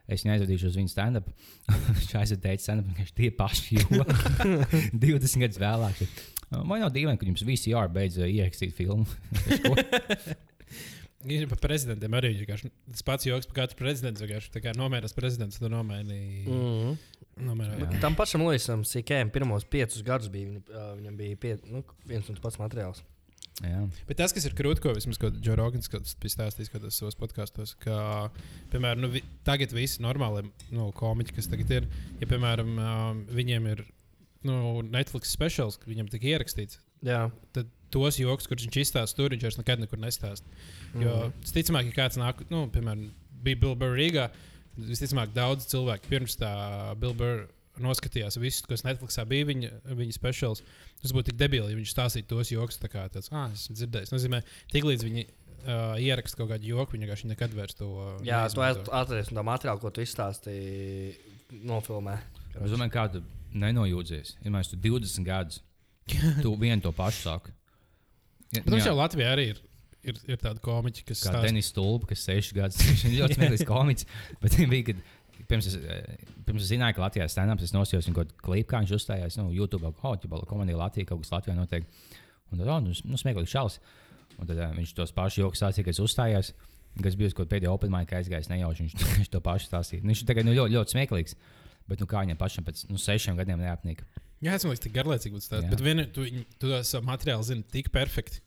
es viņu aizvedīšu uz viņa stand-up. Viņš aizved teicu stand-up, vienkārši tie paši joki. 20 gadus vēlāk. Vai nav dīvaini, ka jums visi jābeidz uh, ierakstīt filmu? Viņš ir par prezidentiem arī. vienkārši Tas pats joks par katru prezidentu. vienkārši nomēras prezidents, tad nomainīja. Mm. nomērā. Jā. Tam pašam Luisam Sikēm pirmos piecus gadus bija, viņa, viņam bija pie, nu, viens un tas pats materiāls. Jā. Bet tas, kas ir krūti, ko vismaz Džo Rogans bija stāstījis kaut kādos savos podkāstos, ka, piemēram, nu, vi, tagad visi normāli nu, komiķi, kas tagad ir, ja, piemēram, um, viņiem ir nu, Netflix speciāls, ka viņam tika ierakstīts, Jā, tad tos joks, kurus viņš izstāsta tur, viņš vairs nekad nekur nestāsta. Jo, Mhm. visticamāk, ja kāds nāk, nu, piemēram, bija Bilbao Rīgā, visticamāk, daudz cilvēku pirms tā Bilbao noskatījās visu, kas Netflixā bija viņa, viņa speciāls. Tas būtu tik debili, ja viņš stāstītu tos joks, tā kā tāds, ah, es esmu dzirdējis. Nozīmē, tiklīdz viņi uh, ieraksta kaut kādu joku, viņi vienkārši nekad vairs to uh, Jā tu neizmanto. atceries no tā materiāla, ko tu izstāstīji, nofilmē. Es domāju, kā tu nenojūdzies. Ja mēs tu 20 gadus, tu vienu to pašu saki. Ja, Bet mums jau Latvijā arī ir, ir, ir tādi komiķi, kas kā stāsta- Denis Stulba, kas 6 gadus viņš ir ļoti smieklīgs komiķis. Bet viņš bija, kad pirms es, eh, pirms es zināju, ka Latvijā ir stand-ups, es nosījos viņu kaut kādu klipu, kā viņš uzstājās nu, YouTube, kaut kādā komēdijā Latvijā, kaut kas Latvijā notiek. Un tad, oh, nu, nu smieklīgs šaus. Un tad uh, viņš tos pašus joks stāstīja, kad es uzstājos. Kas bija kaut pēdējā open mic aizgājis nejauši. Viņš, viņš to pašu stāstīja. Nu, viņš ir tagad nu, ļoti, ļoti smieklīgs. Bet nu, kā viņam pašam pēc nu, sešiem gadiem neapnika. Jā, es domāju, ka tik garlaicīgi būtu stāstīt. Jā. Bet vienu, tu, tu to savu materiālu zini tik perfekti.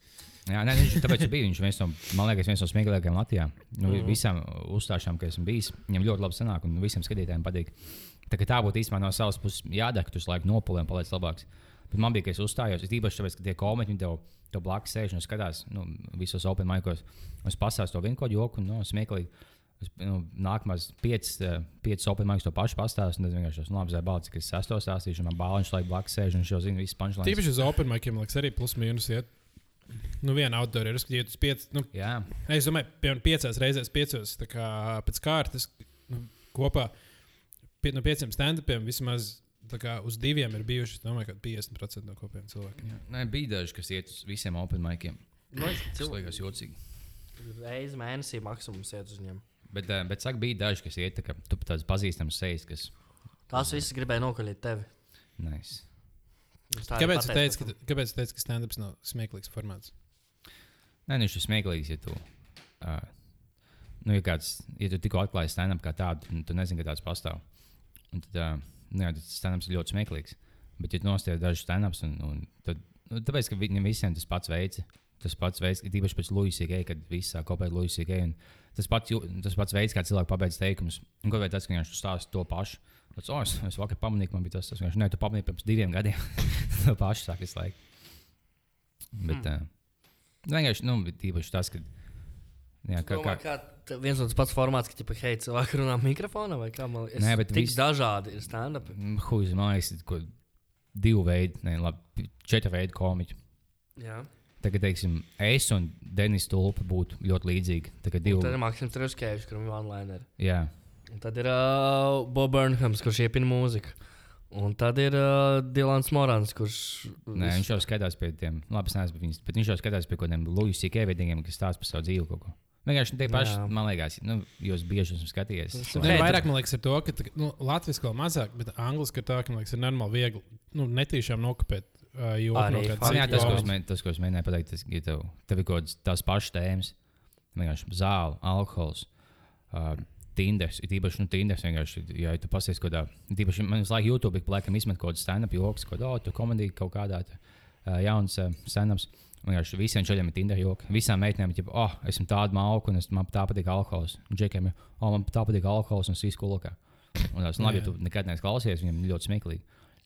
Jā, nē, viņš tāpēc bija. Viņš viens no, man liekas, viens no smieklīgākajiem Latvijā. Nu, mm. -hmm. Visām uzstāšanām, kas esmu bijis, viņam ļoti labi sanāk, un visiem skatītājiem patīk. Tā, tā būtu īstenībā no savas puses jādara, ka tu laiku nopulē un paliec labāks. Bet man bija, ka es uzstājos, es īpaši tāpēc, ka tie komiķi tev, tev blakus sēž un skatās nu, visos open micros. Es pasāstu to kaut joku, un no, smieklīgi. Es, nu, nākamās piecas, eh, piecas open mics to pašu pastāstu, un tad vienkārši tas labi zēbalts, ka es sesto stāstīšu, un man bāliņš laik blakus sēž, un viņš jau zina visas punchlines. Tīpaši uz open maikiem, liekas, arī plus mīnus iet. Nu, viena outdoor ir, skatījiet, uz pieci. Nu, Jā, es domāju, piemēram, piecās reizēs, piecos tā kā pēc kārtas nu, kopā pie, no pieciem stand-upiem vismaz. tā Kā, uz diviem ir bijuši domāju, ka 50% no kopējiem cilvēkiem. jā. Nē, bija daži, kas iet uz visiem open miciem. Nu, Tas liekas jocīgi. reizi mēnesī maksimums iet uz viņiem. Bet, eh, bet saka, bija daži, kas iet, tā kā tu tāds pazīstams sejas, kas. Tās visas gribēja nokaļīt tevi. Nice. Arī Kāpēc tu teici, ka, kāpēc tu teici, ka stand-ups nav smieklīgs formāts? Nē, nu, viņš ir smieklīgs, ja tu. Uh, nu, ja, kāds, ja tu tikko atklāji stand-up kā tādu, nu, tu nezini, ka tāds pastāv. Un tad, uh, nu, jā, tad stand-ups ir ļoti smieklīgs. Bet, ja tu nostājies dažus stand-ups, un, un tad, nu, tāpēc, ka viņiem visiem tas pats veids, tas pats veids, īpaši pēc Luisas Gay, kad viss sāk kopēt Luisas Gay. Tas pats, tas pats veids, kā cilvēki pabeidz teikumus. Un kaut vai tas, ka viņš stāsta to pašu. Tas, oh, es, es vakar pamanīju, man bija tas, tas vienkārši, nē, tu pamanīji pirms diviem gadiem. to pašu saka visu laiku. Bet, Hmm. uh, vienkārši, nu, bet īpaši tas, ka Jā, kā, Domā, kā, kā viens un tas pats formāts, ka tipa, hei, cilvēki runā mikrofonā vai kā man liekas. Nē, bet tik vis- dažādi ir stand-up. Huiz, man liekas, ko divu veidu, ne, labi, četru veidu komiķi. Jā. Tagad, teiksim, es un Denis Tulpa būtu ļoti līdzīgi. Tagad divi. Tad ir Maksims Truskēvis, kuram ir one-liner. Jā, Un tad ir uh, Bob Burnhams, kurš iepina mūziku. Un tad ir uh, Dilans Morans, kurš. Nē, viņš jau skatās pie tiem, labi, es neesmu viņas, bet viņš jau skatās pie kaut kādiem Luisas Kēveidiem, kas stāsta par savu dzīvi kaut ko. Vienkārši tie paši, Jā. man liekas, nu, jūs bieži esat skatījies. Nē, Hei, vairāk man liekas, ir to, ka nu, latviešu vēl mazāk, bet angļuiski ir tā, ka man liekas, ir normāli viegli nu, netīšām nokopēt. Uh, joku Arī no. Jā, tas, ko es, mēģināju, tas, ko es mēģināju pateikt, tas ir tev, tev ir kaut kādas tās pašas tēmas. Vienkārši zāle, alkohols, uh, Tinders. Ir īpaši, nu, Tinders vienkārši, ja tu pasies kaut kādā, īpaši man visu laiku YouTube ik plēkam izmet kaut kādu stand-up joks, kaut kādu, oh, tu komēdiju kaut kādā tā, uh, jauns uh, stand-ups. Vienkārši visiem čaļiem ir Tinder joki. Visām meitenēm ir, oh, esmu tāda malka, un es, man tā patīk alkohols. Un džekiem ir, oh, man tā patīk alkohols, un es visu kulokā. Un tas, nu, labi, ja tu nekad neesi klausies, viņam ļoti smieklīgi.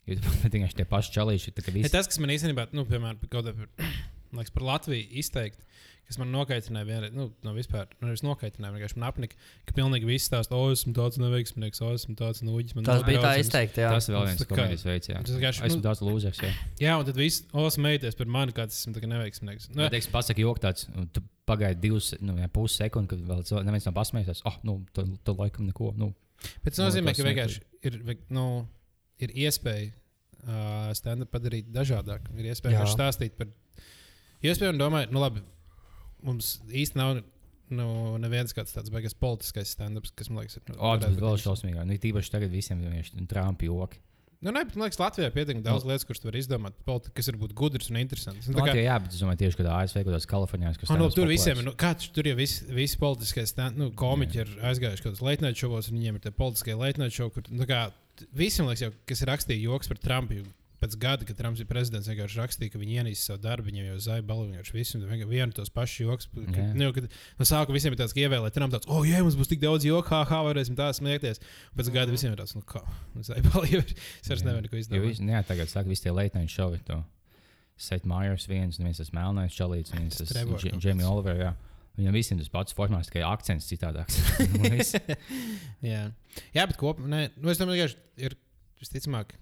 Jo tu vienkārši tie paši čalīši, kā Ja visi. tas, kas man īstenībā, nu, piemēram, kaut kā par, man liekas, par Latviju izteikt, kas man nokaitināja vienreiz, nu, no vispār, nu, nevis nokaitināja, vienkārši man apnika, ka pilnīgi viss stāsta, o, esmu tāds neveiksmīgs, o, esmu tāds nuģis. man Tas bija tā draudzības." izteikti. Jā. Tas vēl viens komēdijas veids, jā. Tas vienkārši, Esmu nu, tāds lūzers, jā. Jā, un tad viss, o, smējies par mani, kāds esmu tā kā neveiksmīgs. Nu, Nu, teiks, pasaki, jok tāds, un tu pagaidi divas, nu, jā, pusi sekundi, kad vēl neviens nav pasmējies. Oh, nu, tu, tu laikam neko. Nu, bet tas nu, nozīmē, ka vienkārši ir, nu, ir iespēja uh, stand-up padarīt dažādāk. Ir iespēja stāstīt par. Iespējams, domāju, nu, labi, mums īsti nav. Nu, neviens kāds tāds beigas politiskais stand-ups, kas man liekas, ir. Nu, oh, tas vēl šausmīgāk. Nu, tīpaši tagad visiem ir Trumpa joki. Nu, nē, bet man liekas, Latvijā ir pietiekami daudz lietas, kuras tu vari izdomāt, politi- kas var būt gudras un interesantas. Nu, tā kā- Latvijā, jā, bet es domāju, tieši kādā ASV, kādās Kalifornijās, kas Ah, nu, tur visiem, ir, nu, kā tu- tur jau visi, visi politiskie stand, nu, komiķi ir aizgājuši kaut kādos leitnēta šovos, un viņiem ir tie politiskie leitnēta šovi, kur nu, kā, visiem liekas, jau, kas ir rakstīja joks par Trumpu. Pēc gada, kad Trumps bija prezidents, vienkārši rakstīja, ka viņi ienīst savu darbu, viņiem jau zāja balvu, vienkārši visu, vienkārši vienu tos pašus joks. Kad, nu, kad, no sākuma visiem ir tāds, ka ievēlēt Trumpu tāds, oh, jā, mums būs tik daudz joku, ha, ha, varēsim tā smiekties. Un pēc gada visiem ir tāds, nu, kā, zāja balvu, jau ir- es vairs nevaru Jo izdarīt. visi, jā, tagad saka, visi tie leitnēji šovi. To. Seth Meyers viens, viens tas melnais čalīts, viens Tas Jamie. Oliver. Jā. Viņam visiem tas pats formāts, tikai akcents citādāks. Viss. Jā, jā bet kopumā, nu, es domāju, ka ir visticamāk,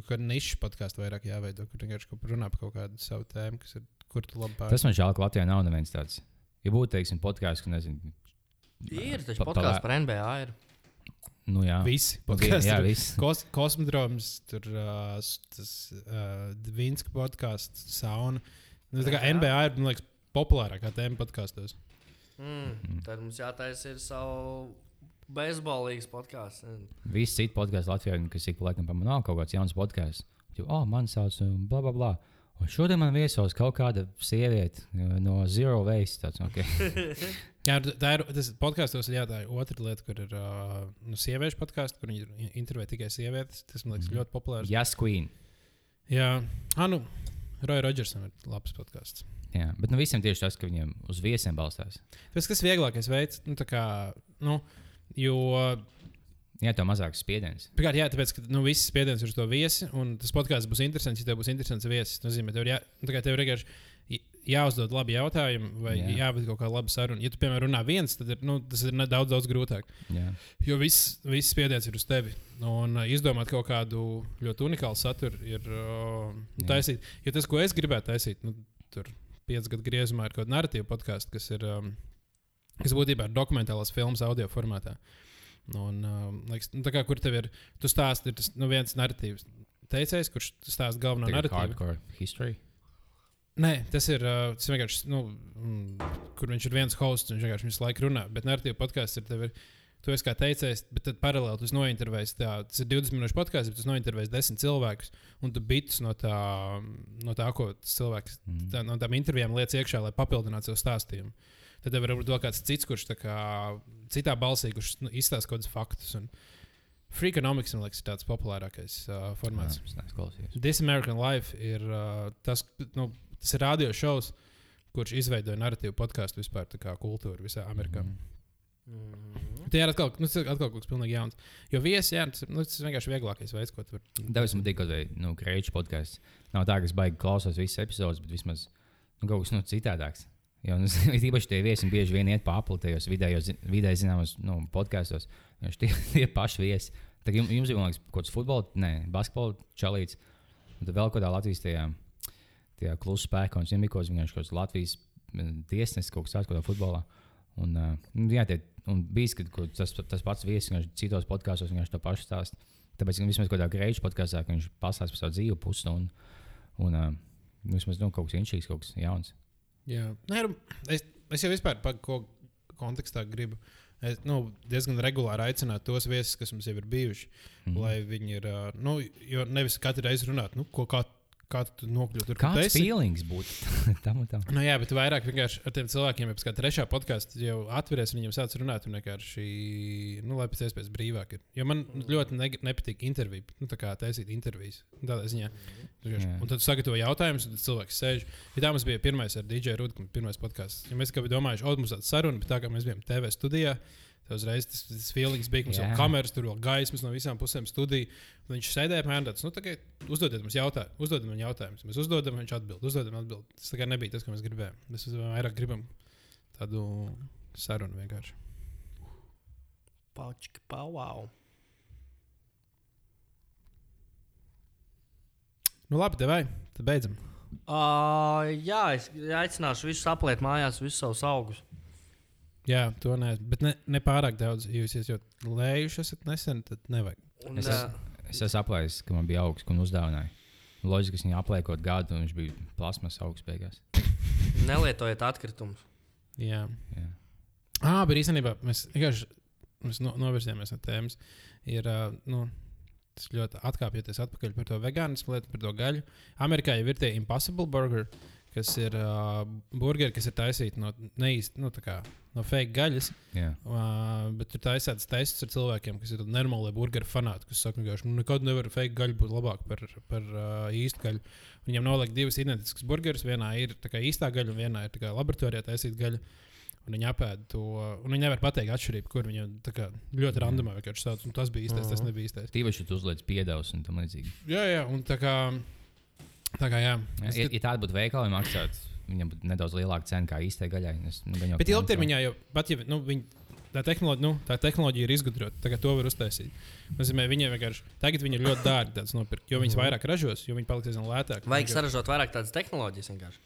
kāda niša podkāstu vairāk jāveido, kur vienkārši kaut runā par kaut kādu savu tēmu, kas ir, kur tu labi pārstāv. Tas man žēl, ka Latvijā nav neviens tāds. Ja būtu, teiksim, podkāsts, ka nezinu. Ir taču Pa- podkāsts par NBA. Ir. Nu, jā, Visi Vi- podkāsti. jā, ir viss. Kos, kosmodroms, tur uh, tas uh, Vinska podkāsts, sauna. Nu, tā kā Jā. NBA ir, man liekas, populārākā tēma podkāstos. Mm. Tad mums jātaisa ir savu beisbolīgas podkāsts. Visi citi podkāsti Latvijā, kas ik pa laikam pamanā kaut kāds jauns podkāsts. Jo, oh, man sauc, um, bla, bla, bla. Un šodien man viesos kaut kāda sieviete uh, no Zero Waste. Tāds, okay. Jā, tā ir. Tas podkāstos ir jā, tā ir otra lieta, kur ir uh, nu, sieviešu podkāsts, kur viņi intervē tikai sievietes. Tas man liekas Mhm. ļoti populārs. Yes, Queen. Jā, ah, nu, Roja Rodžersam ir labs podkāsts. Jā, bet nu, visiem tieši tas, ka viņiem uz viesiem balstās. Tas, kas vieglākais veids, nu, tā kā, nu, jo, Jā, tev mazāks spiediens. pirmkārt, jā, tāpēc, ka, nu, viss spiediens ir uz to viesi, un tas podkāsts būs interesants, ja tev būs interesants viesis. Tas nozīmē, nu, kā tev ir vienkārši jāuzdod labi jautājumi, vai Jā. jā. jāved kaut kā laba saruna. Ja tu, piemēram, runā viens, tad ir, nu, tas ir daudz, daudz grūtāk. Jā. Jo viss, viss spiediens ir uz tevi. Un uh, izdomāt kaut kādu ļoti unikālu saturu ir uh, taisīt. Jo tas, ko es gribētu taisīt, nu, tur piecu gadu griezumā ir kaut kāda narratīva podkāsts, kas ir. Um, kas būtībā ir dokumentālās filmas audio formātā. Un, um, liekas, nu, kā, kur tev ir, tu stāsti, ir tas nu, viens narratīvs teicējs, kurš stāsta galveno narratīvu. Nē, tas ir, uh, tas vienkārši, nu, mm, kur viņš ir viens hosts, viņš vienkārši visu laiku runā. Bet narratīva podkāsts ir tev. Ir, Tu esi kā teicējis, bet tad paralēli tu. Tā, tas ir 20 minūšu podkāsts, bet tu nointervējis 10 cilvēkus. Un tu bitus no tā, no tā ko cilvēks Mm. tā, no tām intervijām liec iekšā, lai papildinātu savu stāstījumu. Tad tev var būt vēl kāds cits, kurš tā kā, citā balsī, kurš nu, izstāsta kaut kādus faktus. Un Freakonomics, man liekas, ir tāds populārākais uh, formāts. Jā. This American Life ir uh, tas, nu, tas ir radio šovs, kurš izveidoja narratīvu podkāstu vispār, tā kā kultūru visā Amerikā. Mm. Mm. Tie ir atkal, nu, atkal kaut kas pilnīgi jauns. Jo viesi, jā, tas, nu, tas ir vienkārši vieglākais veids, ko tu vari. Tev man tāda nu, grēča podkāsts. Nav tā, ka es baigi klausos visas epizodes, bet vismaz nu, kaut kas nu, citādāks. Un es īpaši tie viesi bieži vien iet pa apli tajos vidējos, zi- vidēji zināmos nu, podkāstos. Viņš tie, tie paši viesi. Tad jums, jums ir liekas, kaut kāds futbola, ne, basketbola čalīts. Un tad vēl kādā Latvijas tajā, tajā klusa spēkā, un viņam bija kaut kāds Latvijas tiesnesis kaut kas tāds, kādā futbolā. Un, uh, nu, jā, tie, un bijis, kaut tas, tas pats viesis vienkārši citos podkāstos vienkārši to pašu stāst. Tāpēc ka vismaz kādā grēču podkāstā, ka viņš pastāsta par savu dzīvi pusstundu. Un uh, vismaz nu, kaut kas inčīgs, kaut kas jauns. Jā, Nē, nu, es, es jau vispār par ko kontekstā gribu. Es, nu, diezgan regulāri aicinātu tos viesus, kas mums jau ir bijuši, mm lai viņi ir. Nu, jo nevis katru reizi runāt, nu, ko, kā, kā tu nokļūsi tur, kur Kāds esi. feelings būtu tam un tam? Nu, jā, bet vairāk vienkārši ar tiem cilvēkiem, ja kā trešā podkāstā jau atveries, viņiem sāc runāt, un vienkārši, nu, lai pēc iespējas brīvāk ir. Jo man ļoti ne, nepatīk intervija, nu, tā kā taisīt intervijas. Tādā ziņā. Jā. Un tad sagatavo jautājumus, un tad cilvēks sēž. Ja tā mums bija pirmais ar DJ Rudku, pirmais podkāsts. Ja mēs kā bijām domājuši, o, mums tāda saruna, bet tā kā mēs bijām TV studijā. Uzreiz tas, tas feelings bija, ka mums jau kameras, tur vēl gaismas no visām pusēm studijā. Un Viņš sēdēja pie manis, nu, tagad uzdodiet mums jautājumus, uzdodiet man jautājumus. Mēs uzdodam, viņš atbild, uzdodam, atbild. Tas tā kā nebija tas, ko mēs gribējām. Mēs vairāk gribam tādu sarunu vienkārši. Paučki, pau, wow. Nu, labi, devai, tad beidzam. Uh, jā, es aicināšu visus apliet mājās, visus savus augus. Jā, to nē, bet ne, ne pārāk daudz. Jūs esat lējuši, esat nesen, tad nevajag. Un, Es esmu es esmu aplējis, ka man bija augsts, ko uzdāvināja. Loģiski, ka viņš apliekot gadu, un viņš bija plasmas augsts beigās. nelietojiet atkritumus. Jā. Jā. Ah, bet īstenībā mēs vienkārši mēs no, novirzījāmies no tēmas. Ir, ā, nu, tas ļoti atkāpjoties atpakaļ par to vegānismu lietu, par to gaļu. Amerikā jau ir tie Impossible Burger, kas ir uh, burgeri, kas ir taisīti no neīsti, nu, kā no fake gaļas. Jā. Uh, bet tur taisīts tests ar cilvēkiem, kas ir normāli burgeru fanāti, kas saka, ka nu, nekad nevar fake gaļa būt labāka par, par uh, īstu gaļu. Viņam noliek divas identiskas burgeris. Vienā ir kā īstā gaļa, un vienā ir kā laboratorijā taisīta gaļa. Un viņi apēda to, viņi nevar pateikt atšķirību, kur viņu tā kā ļoti randomā vienkārši sauc. un Tas bija īstais, tas Mhm. nebija īstais. Tīpaši tu uzliec piedevus un tam līdzīgi. Jā, jā, un tā kā. Tā kā jā. Ja, Es ja, ja tāda būtu veikala, viņa maksātu, viņam būtu nedaudz lielāka cena kā īstai gaļai. Es, nu, Bet kā- ilgtermiņā jau pat ja nu, viņi, tā, tehnoloģija, nu, tā tehnoloģija ir izgudrota, tagad to var uztaisīt. Nozīmē, viņiem vienkārši tagad viņi ir ļoti dārgi nopirkt, jo viņas vairāk ražos, jo viņi paliks aizvien lētāk. Vajag saražot vairāk tādas tehnoloģijas vienkārši.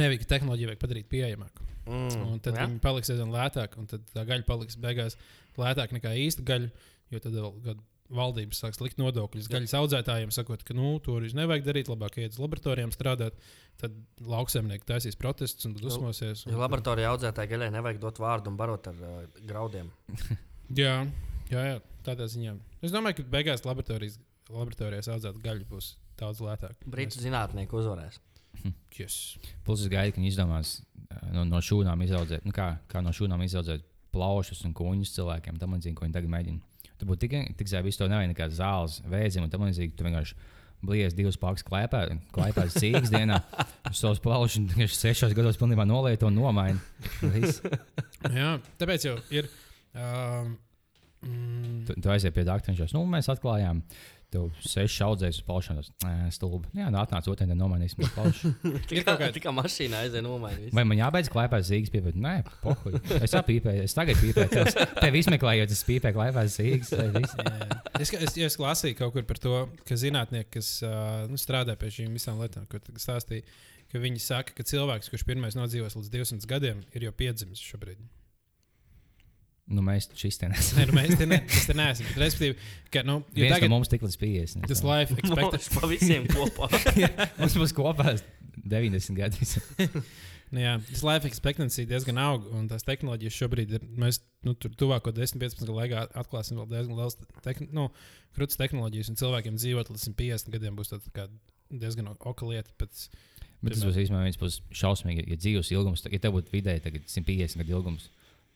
Nevajag tehnoloģiju vajag padarīt pieejamāku. Mm. Un tad jā? viņi paliks aizvien lētāk, un tad tā gaļa paliks beigās lētāka nekā īsta gaļa. Jo tad vēl kad valdības sāks likt nodokļus gaļas audzētājiem, sakot, ka nu, to arī nevajag darīt, labāk iet uz laboratorijām strādāt. Tad lauksaimnieki taisīs protestus un dusmosies. Jo Un, laboratorijā audzētāji gaļai nevajag dot vārdu un barot ar uh, graudiem. jā, jā, jā, tādā ziņā. Es domāju, ka beigās laboratorijas, laboratorijās audzēt gaļu būs daudz lētāk. Brītu zinātnieki uzvarēs. Yes. Plus, es gaidu, ka viņi izdomās no, no šūnām izaudzēt, nu, kā, kā no šūnām izaudzēt plaušas un kuņus cilvēkiem. Tam līdzīgi, ko viņi tagad mēģina. Tur būtu tik, tik zēbi, visu to nevajag nekādas zāles, vēzim un tam līdzīgi. Tu vienkārši blies divas pakas klēpē, klēpē cīgas dienā, savus plaušus vienkārši sešos gados pilnībā nolieto un nomaina. Jā, tāpēc jau ir. Um, mm, Tu, tu aizies pie doktora, viņš jau, nu, mēs atklājām. Tev seši audzējas uz plaušām. Tas stulbi. Jā, nu, atnāc otrdienā, nomainīsim to kāds- Tā kā mašīnā aizēja nomainīt. Vai man jābeidz klāpēt zīmes pīpēt? Nē, pohuj. Es jau pīpēju, es tagad pīpēju. Tev, tev izmeklējot, es pīpēju zīmes. Jā. Es, es, es lasīju kaut kur par to, ka zinātnieki, kas nu, strādā pie šīm visām lietām, ko tu stāstīji, ka viņi saka, ka cilvēks, kurš pirmais nodzīvos līdz 200 gadiem, ir jau piedzimis šobrīd. Nu, mēs taču iztenēsim. Nē, nu, mēs te, ne, te neesam. Bet, respektīvi, ka, nu, tagad... no mums tik līdz 50. tas life expectancy. pa visiem kopā. mums būs kopā 90 gadi. Nu, jā, tas life expectancy diezgan aug, un tās tehnoloģijas šobrīd ir. Mēs nu, tur tuvāko 10, 15 gadu laikā atklāsim vēl diezgan liels, tehn, nu, krūtis tehnoloģijas, un cilvēkiem dzīvot līdz 150 gadiem būs diezgan oka lieta. Pēc, Bet tas būs īstenībā viens būs šausmīgi, ja dzīves ilgums, ja tev būtu vidēji tagad 150 gadu ilgums.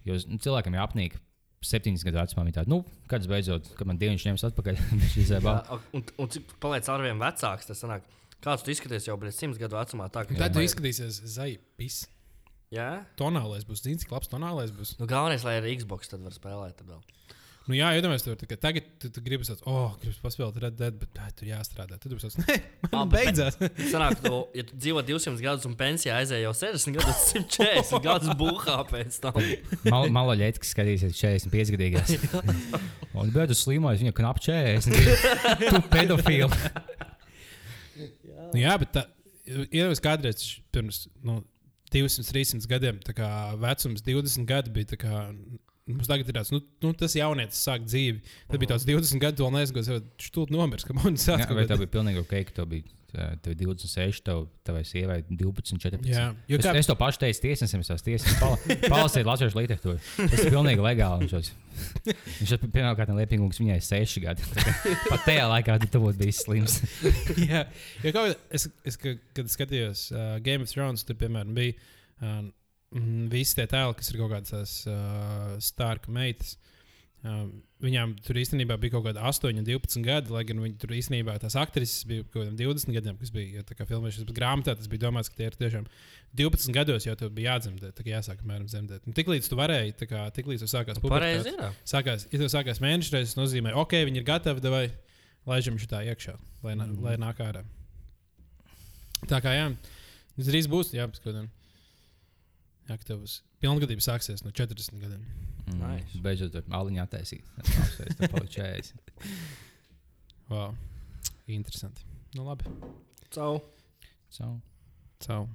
Jo nu, cilvēkam jau apnīk 70 gadu vecumā, viņi tādi, nu, kad es beidzot, kad man dievs ņems atpakaļ. Jā, un, un cik paliec ar vien vecāks, tas sanāk. Kāds tu izskaties jau bez simts gadu vecumā? Tā, ka tad tu izskatīsies zaipis. Jā, Tonālais būs, zini, cik labs tonālais būs. nu galvenais, lai ar Xbox tad var spēlēt. Tad vēl. Nu, jā, iedomājieties, tur tā kā tagad tu, tu gribi tāds, oh, gribi paspēlēt Red Dead, bet bē, tur jāstrādā. Tad tāds, nē, man beidzās. Sanāk, tu, ja tu dzīvo 200 gadus un pensijā aizēji jau 60 gadus, 140 gadus būhā pēc tam. Mal, Maloļēts, kas skatīsies 45 gadīgās. Un tas slimais, viņa knap 40. Tu pedofili. Nu, jā, bet tā, iedomājieties, kādreiz pirms nu, 200, 300 gadiem tā kā vecums 20 gadi bija. tā Kā, Mums tagad ir tāds, nu, nu tas jaunietis sāk dzīvi. Tad bija tāds 20 gadu, vēl neaizgājis, jau stūri nomirs, ka man sāk Jā, vai tev bija pilnīgi ok, ka tev bija tev 26, tev, tevai sievai 12, 14. Jā, jo Es, kā es to pašu teicu, tiesnesim, es tiesnesim, palasīt latviešu literatūru. Tas ir pilnīgi legāli. Viņš Viņš ir pirmkārt liepīgums, viņai ir 6 gadi. Tā Pat tajā laikā tu būtu bijis slims. Jā, jo kā es, es, ka- kad skatījos uh, Game of Thrones, tur, piemēram, bija uh, mm, visi tie tēli, kas ir kaut kādas uh, Starka meitas. Um, viņām tur īstenībā bija kaut kāda 8, 12 gadi, lai gan viņi tur īstenībā tās aktrises bija kaut kādiem 20 gadiem, kas bija filmēšanas, bet grāmatā tas bija domāts, ka tie ir tiešām 12 gados jau bija jādzemdē, tā kā jāsāk apmēram dzemdēt. Un Tiklīdz tu varēji, tā kā tiklīdz tu sākās pubertāte, jā. sākās, ja tev sākās mēneša reizes, nozīmē, ok, viņi ir gatavi, vai laižam šitā iekšā, lai, mm. lai nāk ārā. Tā kā jā, tas drīz būs, jā, skatām. Jā, ka tev būs pilngadība sāksies no 40 gadiem. Nice. Beidzot, tur aliņā taisīt. Tas paliek 40. Wow, interesanti. Nu labi, Cau. So. cau.